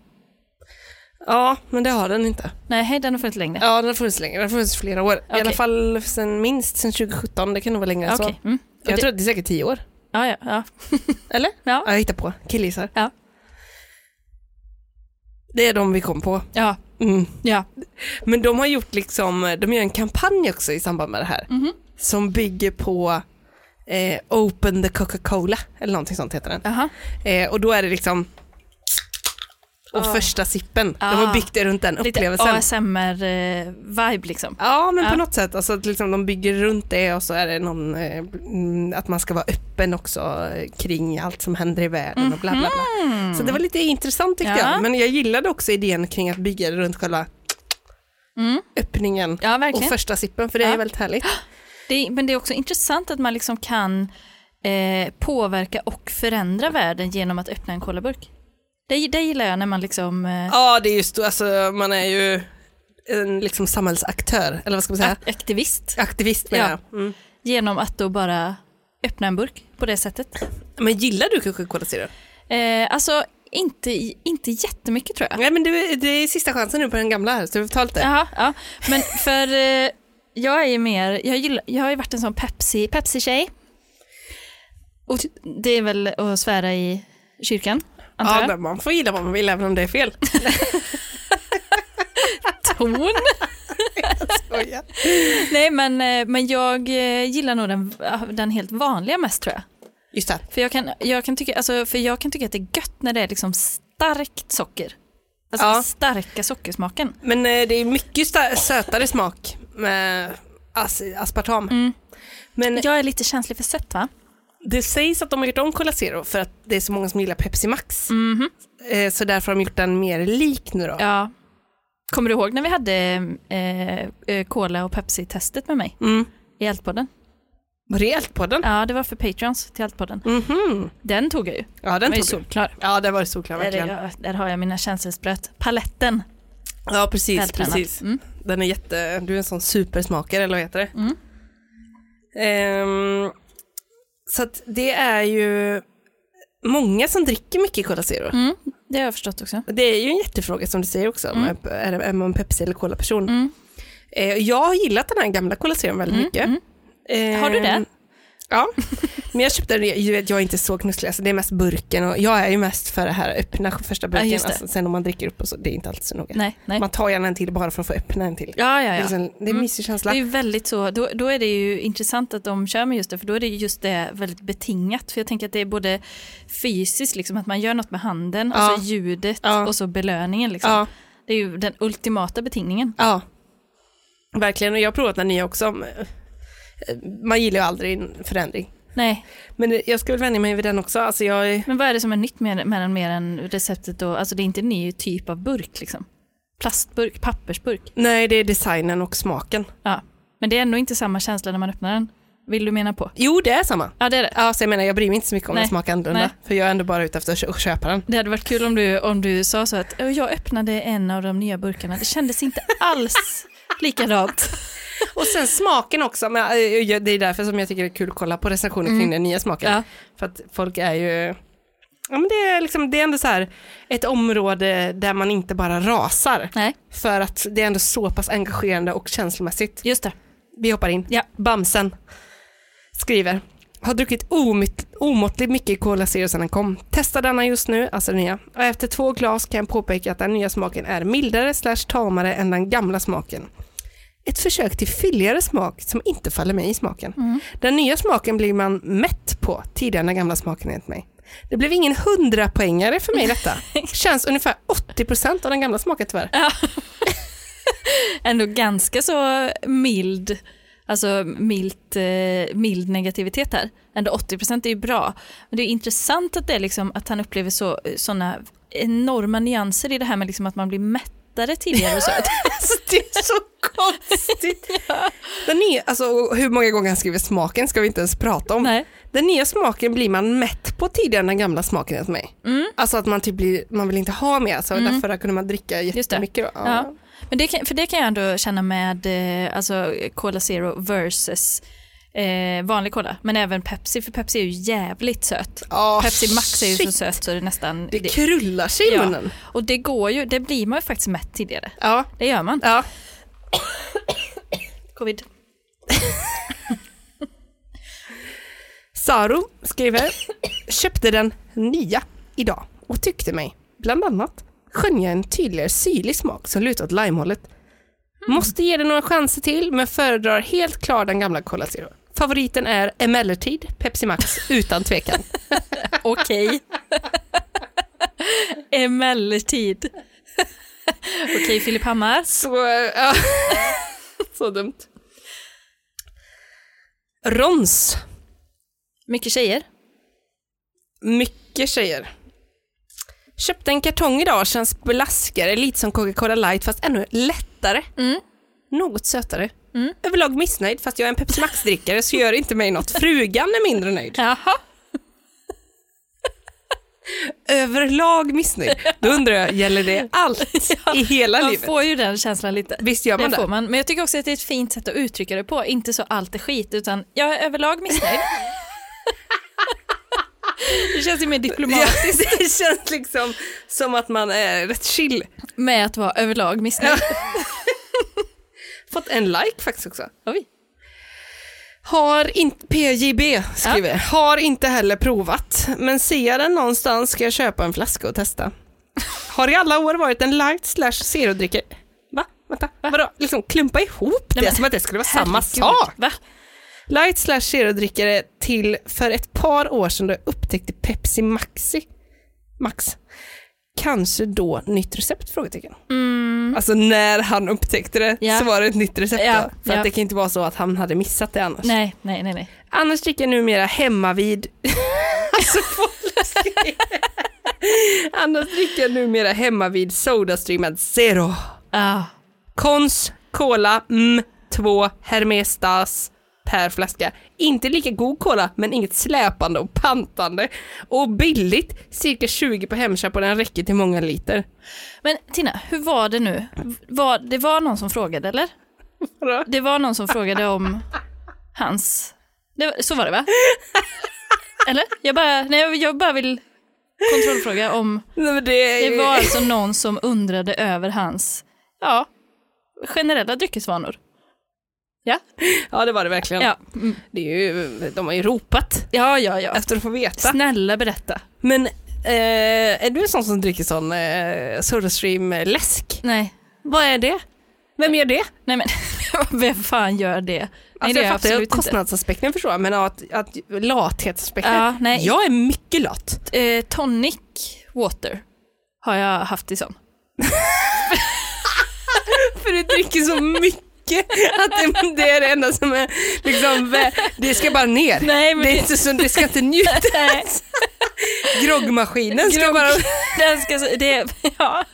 Ja, men det har den inte. Nej, den har funnits längre. Ja, den har funnits längre. Den har funnits flera år. I Okej. alla fall sen, minst sen 2017. Det kan nog vara längre än Okej. så. Mm. Jag det- tror att det är säkert tio år. Ja, ja, ja. Eller? Ja. Ja, jag hittar på. Killgissar. Ja. Det är de vi kom på. Ja, Mm. ja. Men de har gjort liksom, de gör en kampanj också i samband med det här. Mhm. Som bygger på eh, Open the Coca-Cola, eller någonting sånt heter den. Jaha. Eh, och då är det liksom, och Ah. första sippen. De Ah. har byggt det runt den Lite upplevelsen. ASMR-vibe liksom. Ja, men Ja. på något sätt. Alltså, att liksom, de bygger runt det och så är det någon, eh, mm, att man ska vara öppen också eh, kring allt som händer i världen och bla bla bla. Mm. Så det var lite intressant tyckte Ja. jag. Men jag gillade också idén kring att bygga det runt själva Mm. öppningen Ja, och första sippen, för det är Ja. väldigt härligt. Det, men det är också intressant att man liksom kan eh, påverka och förändra världen genom att öppna en colaburk. Det, det gillar jag när man liksom eh, Ja, det är just alltså man är ju en liksom samhällsaktör, eller vad ska man säga? ak- aktivist Aktivist menar Ja. jag. Mm. genom att då bara öppna en burk på det sättet. Men gillar du Coca-Cola Zero? Eh, alltså inte, inte jättemycket tror jag. Nej men det, det är sista chansen nu på den gamla här, så du får ta lite. Jaha, ja. Men för eh, jag är ju mer, jag, gillar, jag har ju varit en sån Pepsi, Pepsi-tjej. Och det är väl att svära i kyrkan, antar Ja, jag. men man får gilla vad man vill även om det är fel. Ton. Nej men, eh, men jag eh, gillar nog den, den helt vanliga mest tror jag. Just det. För jag, kan, jag kan tycka, alltså, för jag kan tycka att det är gött när det är liksom starkt socker. Alltså Ja. starka sockersmaken. Men eh, det är mycket sötare smak med as aspartam. Mm. Men Jag är lite känslig för sött va? Det sägs att de har gjort om Cola Zero för att det är så många som gillar Pepsi Max. Mhm. Eh, så därför har de gjort den mer lik nu då. Ja. Kommer du ihåg när vi hade eh, eh, Cola och Pepsi-testet med mig Mm. i Altpodden? Var det allt på den? Ja, det var för Patreons till Altpodden. Mhm. Den tog jag ju. Ja, Den den var ju tog du. solklar. Ja, det var solklar Där, verkligen. är- där har jag mina känselspröt. Paletten. Ja, precis. Precis. Mm. Den är jätte, du är en sån supersmakare, eller vad heter det? Mm. Ehm, så att det är ju många som dricker mycket Cola Zero. Mm, det har jag förstått också. Det är ju en jättefråga som du säger också, Mm. är, är man Pepsi eller Cola-person? Mm. Eh, jag har gillat den här gamla Cola Zero väldigt Mm, mycket. Ehm, Har du det? Ja, men jag köpte den, jag, vet, jag är inte så knusslig, alltså det är mest burken och jag är ju mest för det här öppna första burken. det. Alltså, sen om man dricker upp och så, det är inte alltid så noga. Nej, nej. Man tar gärna en till bara för att få öppna en till. Ja, ja, Det är, ja. det är en Mm. mysig känsla. Det är ju väldigt så, då, då är det ju intressant att de kör med just det, för då är det ju just det väldigt betingat. För jag tänker att det är både fysiskt, liksom, att man gör något med handen, Ja. och så ljudet Ja. och så belöningen. Liksom. Ja, Det är ju den ultimata betingningen. ja. Verkligen, och jag har provat den nya också. Man gillar ju aldrig en förändring. Nej, Men jag ska väl vänja mig vid den också. Alltså jag, men vad är det som är nytt med, med den mer än receptet då? Alltså det är inte en ny typ av burk liksom. Plastburk, pappersburk. nej, det är designen och smaken. Ja. Men det är ändå inte samma känsla när man öppnar den. Vill du mena på? Jo, det är samma. Ja det är det. Ja, så jag menar, jag bryr mig inte så mycket om Nej. den smakar annorlunda. Nej. För jag är ändå bara ute efter att kö- köpa den. Det hade varit kul om du, om du sa så att "Åh, jag öppnade en av de nya burkarna. Det kändes inte alls likadant. Och sen smaken också. Men, eh, det är därför som jag tycker det är kul att kolla på recensioner kring den nya smaken. Mm. Ja. För att folk är ju... Ja, men det, är liksom, det är ändå så här ett område där man inte bara rasar. Nej, För att det är ändå så pass engagerande och känslomässigt. just det. Vi hoppar in. Ja. Bamsen skriver. Har druckit omåttligt mycket Cola Zero sedan den kom. Testar denna just nu, alltså den nya. Och efter två glas kan jag påpeka att den nya smaken är mildare slash tamare än den gamla smaken. Ett försök till fylligare smak som inte faller mig i smaken. Den nya smaken blir man mätt på, tidigare än den gamla smaken enligt mig. Det blev ingen hundrapoängare för mig detta. Känns ungefär 80% av den gamla smaken tyvärr. Ändå ganska så mild, alltså mild, eh, mild negativitet här. Ändå 80% är ju bra. Men det är intressant att det är liksom att han upplever så, sådana enorma nyanser i det här med liksom att man blir mättare tidigare och så. Det är så konstigt. Den nya, alltså, hur många gånger han skriver smaken ska vi inte ens prata om. Nej. Den nya smaken blir man mätt på tidigare än den gamla smaken enligt mig. Mm. Alltså att man typ blir, man vill inte ha mer, så Mm. därför kunde man dricka det. jättemycket. Då. Ja. Men det kan, för det kan jag ändå känna med eh, alltså Cola Zero versus eh, vanlig cola. Men även Pepsi, för Pepsi är ju jävligt söt. Ja, Pepsi Max är ju så söt så det är nästan... Det krullar sig i Ja. munnen. och det går ju, det blir man ju faktiskt mätt tidigare. Ja. Det gör man. ja. Covid. Saro skriver, köpte den nya idag och tyckte mig, bland annat, skönja en tydligare syrlig smak som lutar åt limehållet. Måste ge den några chanser till, men föredrar helt klart den gamla Cola Zero. Favoriten är emellertid Pepsi Max, utan tvekan. Okej. Emellertid. Okej, Filip Hammar. Så, ja. Så dumt. Rons, Mycket tjejer. mycket tjejer. Köpte en kartong idag, känns blaskare, lite som Coca-Cola light fast ännu lättare. Mm. Något sötare. Mm. Överlag missnöjd, fast jag är en Pepsi Max-drickare så gör inte mig något. Frugan är mindre nöjd. Jaha. Överlag missnöjd. Då undrar jag, gäller det allt i hela Man livet? får ju den känslan lite. Visst gör man Det det? man. Men jag tycker också att det är ett fint sätt att uttrycka det på. Inte så allt är skit, utan jag är överlag missnöjd. det känns ju mer Ja, diplomatiskt det känns liksom som att man är rätt chill. med att vara överlag missnöjd. Fått en like faktiskt också. Oj. Har inte, PJB skriver, har inte heller provat, men ser jag den någonstans ska jag köpa en flaska och testa. Har i alla år varit en light slash zero-drickare. Va? Vänta, vadå? Liksom klumpa ihop det men- som att det skulle vara samma Herregud. sak. Va? Light slash zero-drickare till för ett par år sedan då jag upptäckte Pepsi Maxi. Max. Kanske då nytt recept? Frågetecken. Alltså när han upptäckte det Mm. Ja. så var det ett nytt recept Ja, då. För att det kan inte vara så att han hade missat det annars. Nej, nej, nej. nej. Annars dricker jag numera hemma vid... alltså. Annars dricker jag numera hemma vid Sodastreamad Zero. Ah. Kons, Cola, mm, två Hermestas per flaska. Inte lika god cola, men inget släpande och pantande. Och billigt, cirka 20 på Hemköp och den räcker till många liter. Men Tina, hur var det nu? Var, det var någon som frågade, eller? Vadå? Det var någon som frågade om hans... Var- så var det va? Eller? Jag bara, nej, jag- bara vill kontrollfråga om... Nej, det, Det var alltså någon som undrade över hans, ja, generella dryckesvanor. Ja, Ja, det var det verkligen. ja, mm. Det är ju, de har ju ropat ja, ja. ja. efter att få veta. Snälla berätta. Men eh, är du en sån som dricker sån eh, Sodastream-läsk? Nej, Vad är det? Vem gör det? nej men vem fan gör det? Nej, Alltså det jag är fattar ju absolut inte. kostnadsaspekten förstår jag, men att, att lathetsaspekten. Ja, nej. Jag är mycket lat. Eh, tonic water har jag haft i sån. För du dricker så mycket. Mycket att det, det är det enda som är liksom, det ska bara ner. Nej, men det, är inte så, det ska inte njutas. Groggmaskinen ska Grogg. bara... Den ska, det, ja.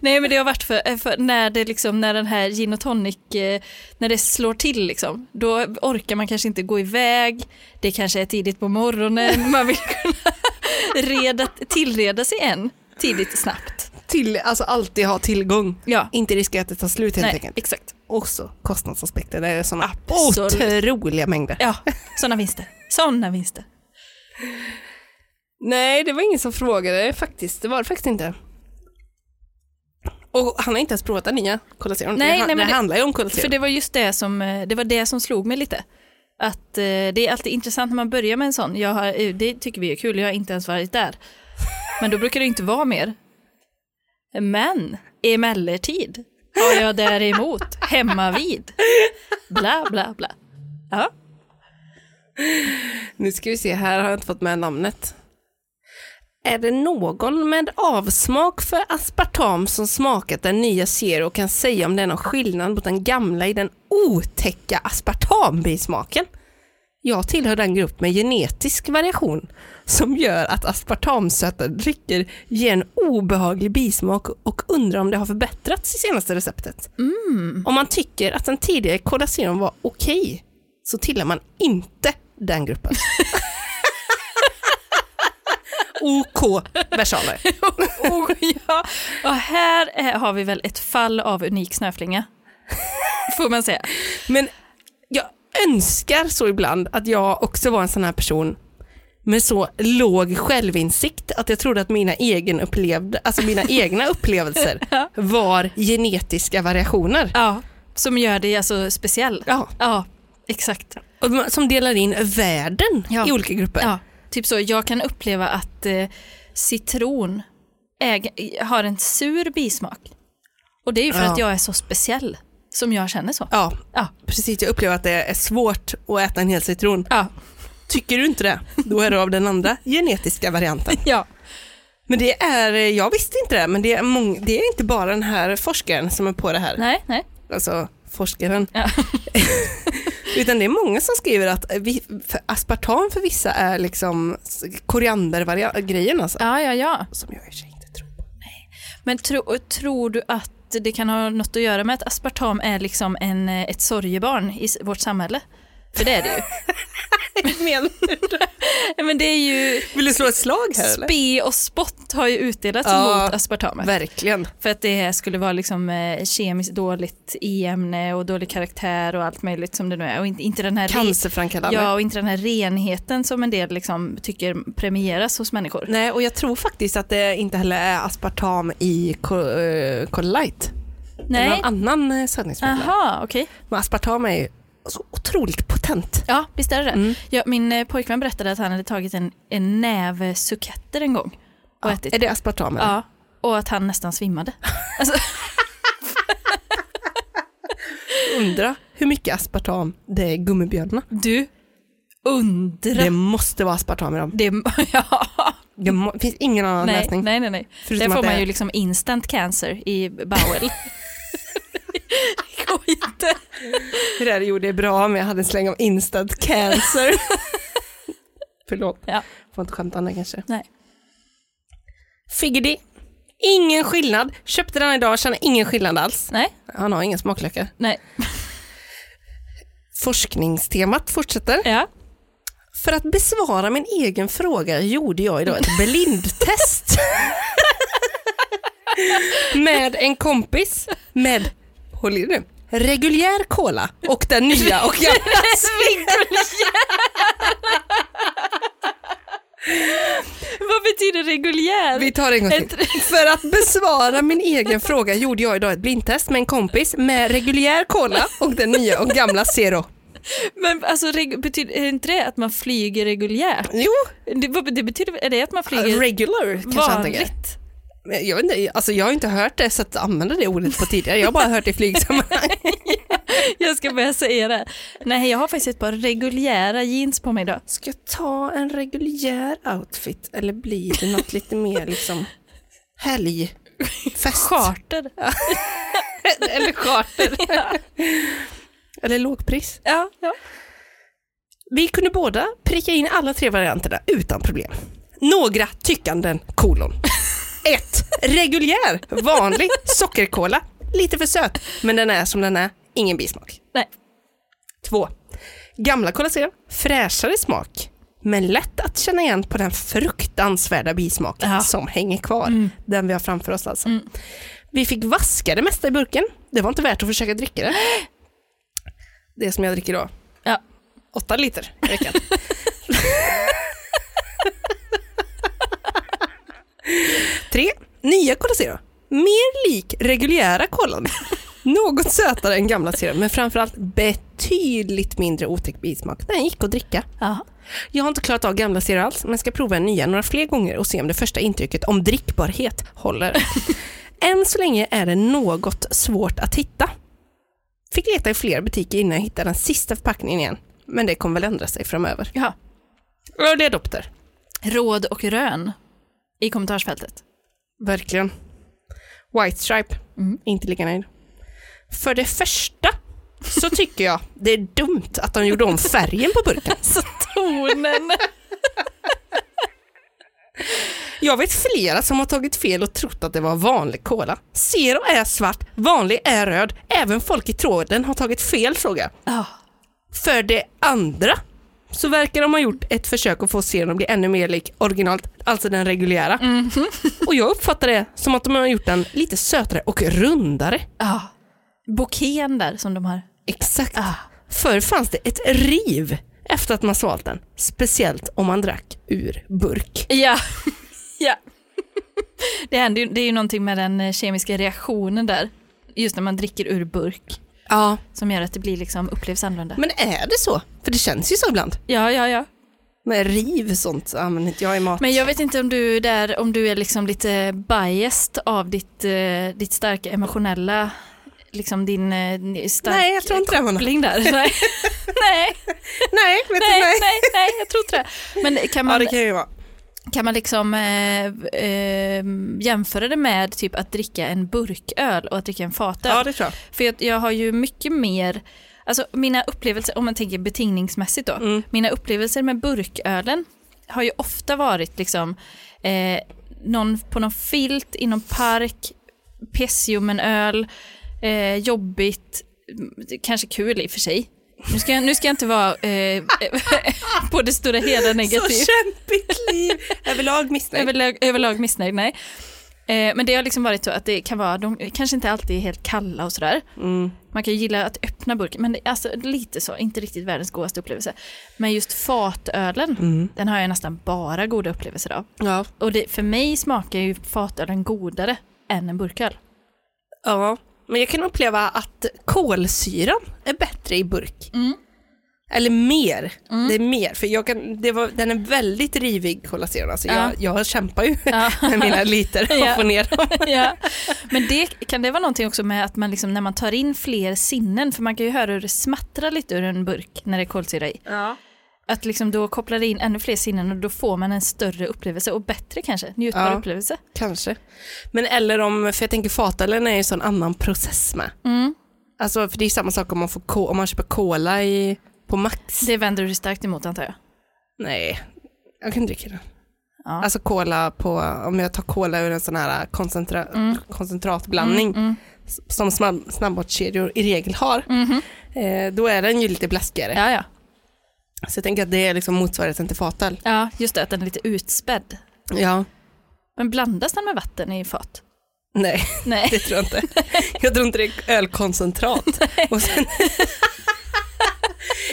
Nej men det har varit för, för när, det liksom, när den här gin och tonic, eh, när det slår till liksom, då orkar man kanske inte gå iväg, det kanske är tidigt på morgonen, man vill kunna reda, tillreda sig en tidigt snabbt. Till, alltså alltid ha tillgång. Ja, Inte riskera att det tar slut helt nej, enkelt. exakt. Också kostnadsaspekter, det är sådana Absolut. otroliga mängder. Ja, sådana vinster. Sådana vinster. Nej, det var ingen som frågade faktiskt. Det var det faktiskt inte. Och han har inte ens provat den nya Cola Zero. Nej, det, nej, men det, det- handlar ju om Cola Zero. För det var just det som, eh, det var det som slog mig lite. Att eh, det är alltid intressant när man börjar med en sån. Jag har, eh, det tycker vi är kul, jag har inte ens varit där. Men då brukar det inte vara mer. Men emellertid har jag däremot hemma vid. Bla bla bla. Ja, Nu ska vi se, här har jag inte fått med namnet. Är det någon med avsmak för aspartam som smakat den nya Zero och kan säga om det är någon skillnad mot den gamla i den otäcka aspartambismaken? Jag tillhör den grupp med genetisk variation som gör att aspartamsöta drycker ger en obehaglig bismak och undrar om det har förbättrats i senaste receptet. Om man tycker att den tidigare Cola Zero var okej så tillhör man inte den gruppen. OK versaler. och, ja. och här är, har vi väl ett fall av unik snöflinga. Får man säga. Men önskar så ibland att jag också var en sån här person med så låg självinsikt att jag trodde att mina, egen upplevde, alltså mina egna upplevelser var genetiska variationer. Ja, som gör dig alltså speciell. Ja, Ja, exakt. och som delar in världen Ja. i olika grupper. Ja, typ så. Jag kan uppleva att eh, citron äg- har en sur bismak. Och det är ju för Ja. att jag är så speciell som jag känner så. Ja, Ja, precis. Jag upplever att det är svårt att äta en hel citron. ja, Tycker du inte det, då är du av den andra genetiska varianten. ja. Men det är, jag visste inte det, men det är, mång, det är inte bara den här forskaren som är på det här. Nej, nej. Alltså forskaren. Ja. Utan det är många som skriver att vi, för aspartam för vissa är liksom koriandergrejen alltså. Ja, ja, ja. Som jag i och för sig inte tror på. Men tro, tror du att det kan ha något att göra med att aspartam är liksom en, eh, ett sorgebarn i vårt samhälle? För det är det ju. Men, Ja, Men det är ju, vill du slå ett slag här eller? spe och spott har ju utdelats Ja, mot aspartamet. Verkligen. För att det skulle vara liksom eh, kemiskt dåligt i ämne och dålig karaktär och allt möjligt som det nu är. Och inte, inte den här Cancerframkallande. Ja, och inte den här renheten som en del liksom tycker premieras hos människor. Nej, och jag tror faktiskt att det inte heller är aspartam i Co- eh, Light. Det är Nej. någon annan eh, sötningsmedel. Aha, okej. Men aspartam är ju så otroligt potent. Ja, visst är det det. Mm. Ja, min eh, pojkvän berättade att han hade tagit en, en näve suketter en gång och ätit. Är det aspartam? eller? Ja, och att han nästan svimmade. Alltså, Undra hur mycket aspartam det är i gummibjörnarna. du, undra. Det måste vara aspartam i dem. Det, ja. Det må, finns ingen annan nej, läsning. nej, nej, nej. Förutom Där får det man är- ju liksom instant cancer i bowel. det går inte. Det där gjorde jag bra men jag hade en släng av instant cancer. Förlåt, Ja. får inte skämta om det kanske. Nej. Figgedy. Ingen skillnad. Köpte den idag, känner ingen skillnad alls. Nej, Han har inga smaklökar. nej. Forskningstemat fortsätter. Ja. För att besvara min egen fråga gjorde jag idag ett blindtest. med en kompis med, håll i nu, reguljär cola och den nya och gamla Vad betyder reguljär? Vi tar det en gång till. För att besvara min egen fråga gjorde jag idag ett blindtest med en kompis med reguljär cola och den nya och gamla Zero. Men alltså, betyder, är inte det att man flyger reguljärt? Jo, Det, det betyder, är det att man flyger regular vanligt? Jag, vet inte, alltså jag har inte hört det så att använda det ordet på tidigare, jag har bara hört det i flygsammanhang. Jag ska börja säga det. Nej, jag har faktiskt ett par reguljära jeans på mig idag. Ska jag ta en reguljär outfit eller blir det något lite mer liksom helgfest? Charter. eller charter. Eller lågpris. Ja, ja. Vi kunde båda pricka in alla tre varianterna utan problem. Några tyckanden, kolon. 1. Reguljär, vanlig sockerkola. Lite för söt, men den är som den är. Ingen bismak. Nej. 2. Gamla Cola Zero, fräschare smak. Men lätt att känna igen på den fruktansvärda bismaken Ja. som hänger kvar. Den vi har framför oss alltså. Vi fick vaska det mesta i burken. Det var inte värt att försöka dricka det. Det som jag dricker då. Ja. Åtta liter i veckan. Tre, nya Cola Zero. Mer lik reguljära kolan. Något sötare än gamla Zero, men framförallt betydligt mindre otäck bismak. Den gick att dricka. Ja. Jag har inte klarat av gamla Zero alls, men ska prova en nya några fler gånger och se om det första intrycket om drickbarhet håller. Än så länge är det något svårt att hitta. Fick leta i fler butiker innan jag hittade den sista förpackningen igen. Men det kommer väl ändra sig framöver. ja. Early adopter. Råd och rön i kommentarsfältet. Verkligen. White Stripe. Inte lika nöjd. För det första så tycker jag det är dumt att de gjorde om färgen på burken. Så tonen. Jag vet flera som har tagit fel och trott att det var vanlig cola. Zero är svart, vanlig är röd. Även folk i tråden har tagit fel jag. Ja. För det andra så verkar de ha gjort ett försök att få serien att bli ännu mer lik originalet, alltså den reguljära. Och jag uppfattar det som att de har gjort den lite sötare och rundare. ja. Bouqueten där som de har. Exakt. Ah. Förr fanns det ett riv efter att man svalt den. Speciellt om man drack ur burk. Ja. ja. Det, händer ju, det är ju någonting med den eh, kemiska reaktionen där. Just när man dricker ur burk. Ja. Som gör att det blir liksom, upplevs annorlunda. Men är det så? För det känns ju så ibland. Ja, ja, ja. Med riv sånt använder inte jag i mat. Men jag vet inte om du är där, om du är liksom lite biased av ditt, eh, ditt starka emotionella, liksom din eh, starka Nej, jag tror inte det där. nej, nej, Nej, nej, nej. nej, jag tror inte det. Men kan Ja, man, det kan ju vara. Kan man liksom eh, eh, jämföra det med typ att dricka en burköl och att dricka en fatöl? Ja, det tror jag. För jag, jag har ju mycket mer, alltså mina upplevelser, om man tänker betingningsmässigt då, Mm. mina upplevelser med burkölen har ju ofta varit liksom eh, någon, på någon filt i någon park, pessiumenöl, eh, jobbigt, mm, kanske kul i och för sig. Nu ska, nu ska jag inte vara eh, på det stora hela negativ. Så kämpigt liv. Överlag missnöjd. Överlag, överlag missnöjd, nej. Eh, men det har liksom varit så att det kan vara, de kanske inte alltid är helt kalla och sådär. Mm. Man kan ju gilla att öppna burken, men det, alltså, lite så, inte riktigt världens godaste upplevelse. Men just fatölen, den har jag nästan bara goda upplevelser av. Ja. Och det, för mig smakar ju fatölen godare än en burköl. ja, men jag kan uppleva att kolsyran är bättre i burk. Eller mer. Det är mer, för jag kan, det var, den är väldigt rivig kolasyran. Alltså Ja. jag, jag kämpar ju Ja. med mina liter och Ja. får ner dem. ja. Men det, kan det vara någonting också med att man liksom, när man tar in fler sinnen, för man kan ju höra hur det smattrar lite ur en burk när det är kolsyra i. Ja. Att liksom då kopplar det in ännu fler sinnen och då får man en större upplevelse och bättre kanske, njutbar Ja. upplevelse. Kanske. Men eller om, för jag tänker fatölen är ju en sån annan process med. Mm. Alltså för det är samma sak om man, får, om man köper cola i, på Max. Det vänder du dig starkt emot antar jag. Nej, jag kan dricka den. Ja. Alltså cola på, om jag tar cola ur en sån här koncentra, Mm. koncentratblandning s- som snabb, snabbmatskedjor i regel har, Mhm. eh, då är den ju lite blaskigare. Ja, ja. Så jag tänker att det är liksom motsvarigheten till fatöl. ja, just det, att den är lite utspädd. Ja, Men blandas den med vatten i fat? nej Nej. det tror jag inte. Jag tror inte det är ölkoncentrat. Och sen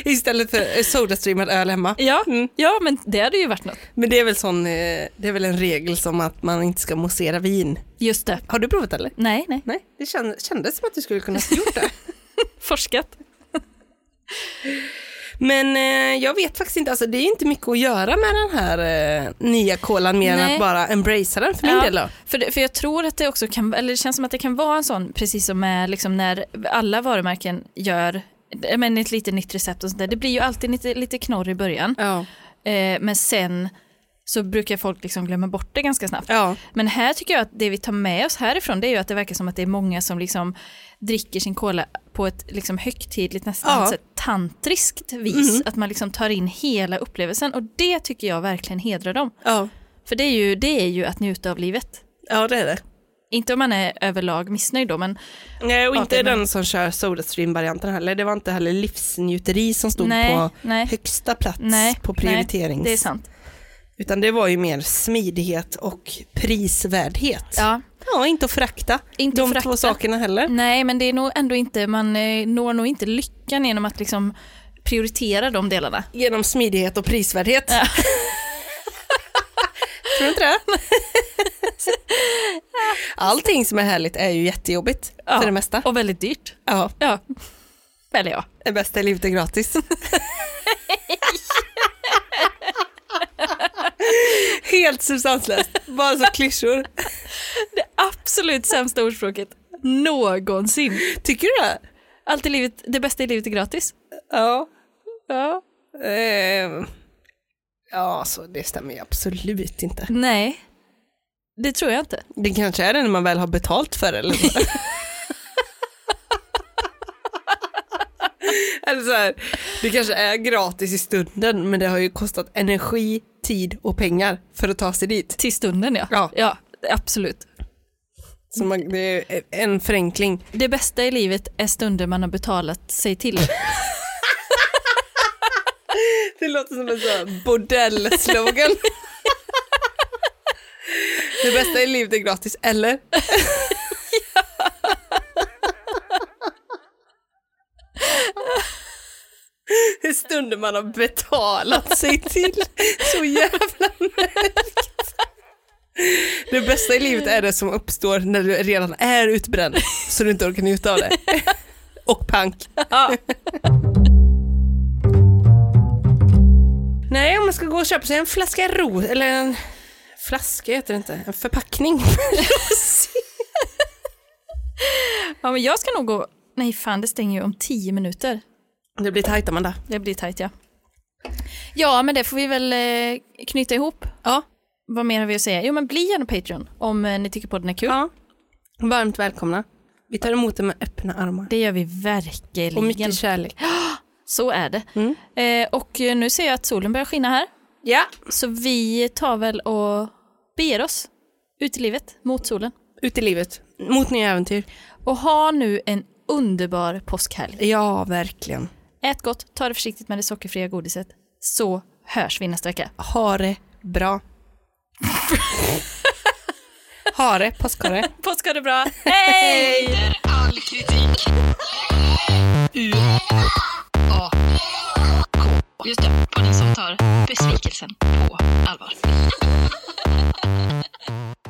Istället för sodastreamad öl hemma. Ja, Mm. ja, men det hade ju varit något. Men det är väl sån, eh, det är väl en regel som att man inte ska mosera vin. Just det. Har du provat eller? Nej, nej. Nej, det känd, kändes som att du skulle kunna ha gjort det. Forskat. Men eh, jag vet faktiskt inte, alltså det är inte mycket att göra med den här eh, nya kolan mer än Nej. att bara embracea den för min Ja. del då. För, för jag tror att det också kan, eller det känns som att det kan vara en sån, precis som med liksom när alla varumärken gör men ett lite nytt recept och sånt där. Det blir ju alltid lite, lite knorr i början. Ja. Eh, men sen så brukar folk liksom glömma bort det ganska snabbt. Ja. Men här tycker jag att det vi tar med oss härifrån det är ju att det verkar som att det är många som liksom dricker sin cola på ett liksom högtidligt, nästan Ja. så tantriskt vis. Att man liksom tar in hela upplevelsen och det tycker jag verkligen hedrar dem. Ja. För det är ju, det är ju att njuta av livet. ja, det är det. Inte om man är överlag missnöjd då, men Nej, och inte den som kör Sodastream-varianten heller. Det var inte heller livsnjuteri som stod nej, på nej, högsta plats nej, på nej, prioriterings... det är sant. Utan det var ju mer smidighet och prisvärdhet. Ja, Ja, inte att förakta inte de förakta. två sakerna heller. Nej, men det är nog ändå inte, man eh, når nog inte lyckan genom att liksom prioritera de delarna. Genom smidighet och prisvärdhet. Ja. Tror du inte det? Allting som är härligt är ju jättejobbigt Ja. för det mesta. Och väldigt dyrt. Ja, Ja, eller ja. det bästa i livet är gratis. Helt substanslöst, bara så klyschor. Det absolut sämsta ordspråket någonsin. Tycker du det? Allt i livet, det bästa i livet är gratis. Ja. Ja. Ehm. Ja, så det stämmer ju absolut inte. Nej, det tror jag inte. Det kanske är det när man väl har betalt för det. Eller så. eller så här, det kanske är gratis i stunden men det har ju kostat energi, tid och pengar för att ta sig dit. Till stunden ja. Ja. ja absolut. Så man, det är en förenkling. Det bästa i livet är stunder man har betalat sig till. Det låter som en sån bordell-slogan. Det bästa i livet är gratis, eller? Det är stunder man har betalat sig till. Så jävla märkt. Det bästa i livet är det som uppstår när du redan är utbränd så du inte orkar njuta av det. Och pank. Ja. Nej, om man ska gå och köpa sig en flaska ros, eller en flaska heter det inte, en förpackning. ja, men jag ska nog gå... Nej fan, det stänger ju om tio minuter. Det blir tajt Amanda. Det blir tajt ja. Ja, men det får vi väl eh, knyta ihop. Ja. Vad mer har vi att säga? Jo, men bli gärna Patreon om eh, ni tycker podden är kul. ja. Varmt välkomna. Vi tar emot det med öppna armar. Det gör vi verkligen. Och mycket kärlek. Så är det. Mm. Eh, och eh, nu ser jag att solen börjar skina här. Ja. Så vi tar väl och beger oss ut i livet mot solen. Ut i livet. Mot nya äventyr. Och ha nu en underbar påskhelg. Ja, verkligen. Ät gott, ta det försiktigt med det sockerfria godiset. Så hörs vi nästa vecka. Ha det bra. ha det, påskhare. Påsk ha det bra. Hej! Under all kritik. U A K. Just det, podden som tar besvikelsen på allvar.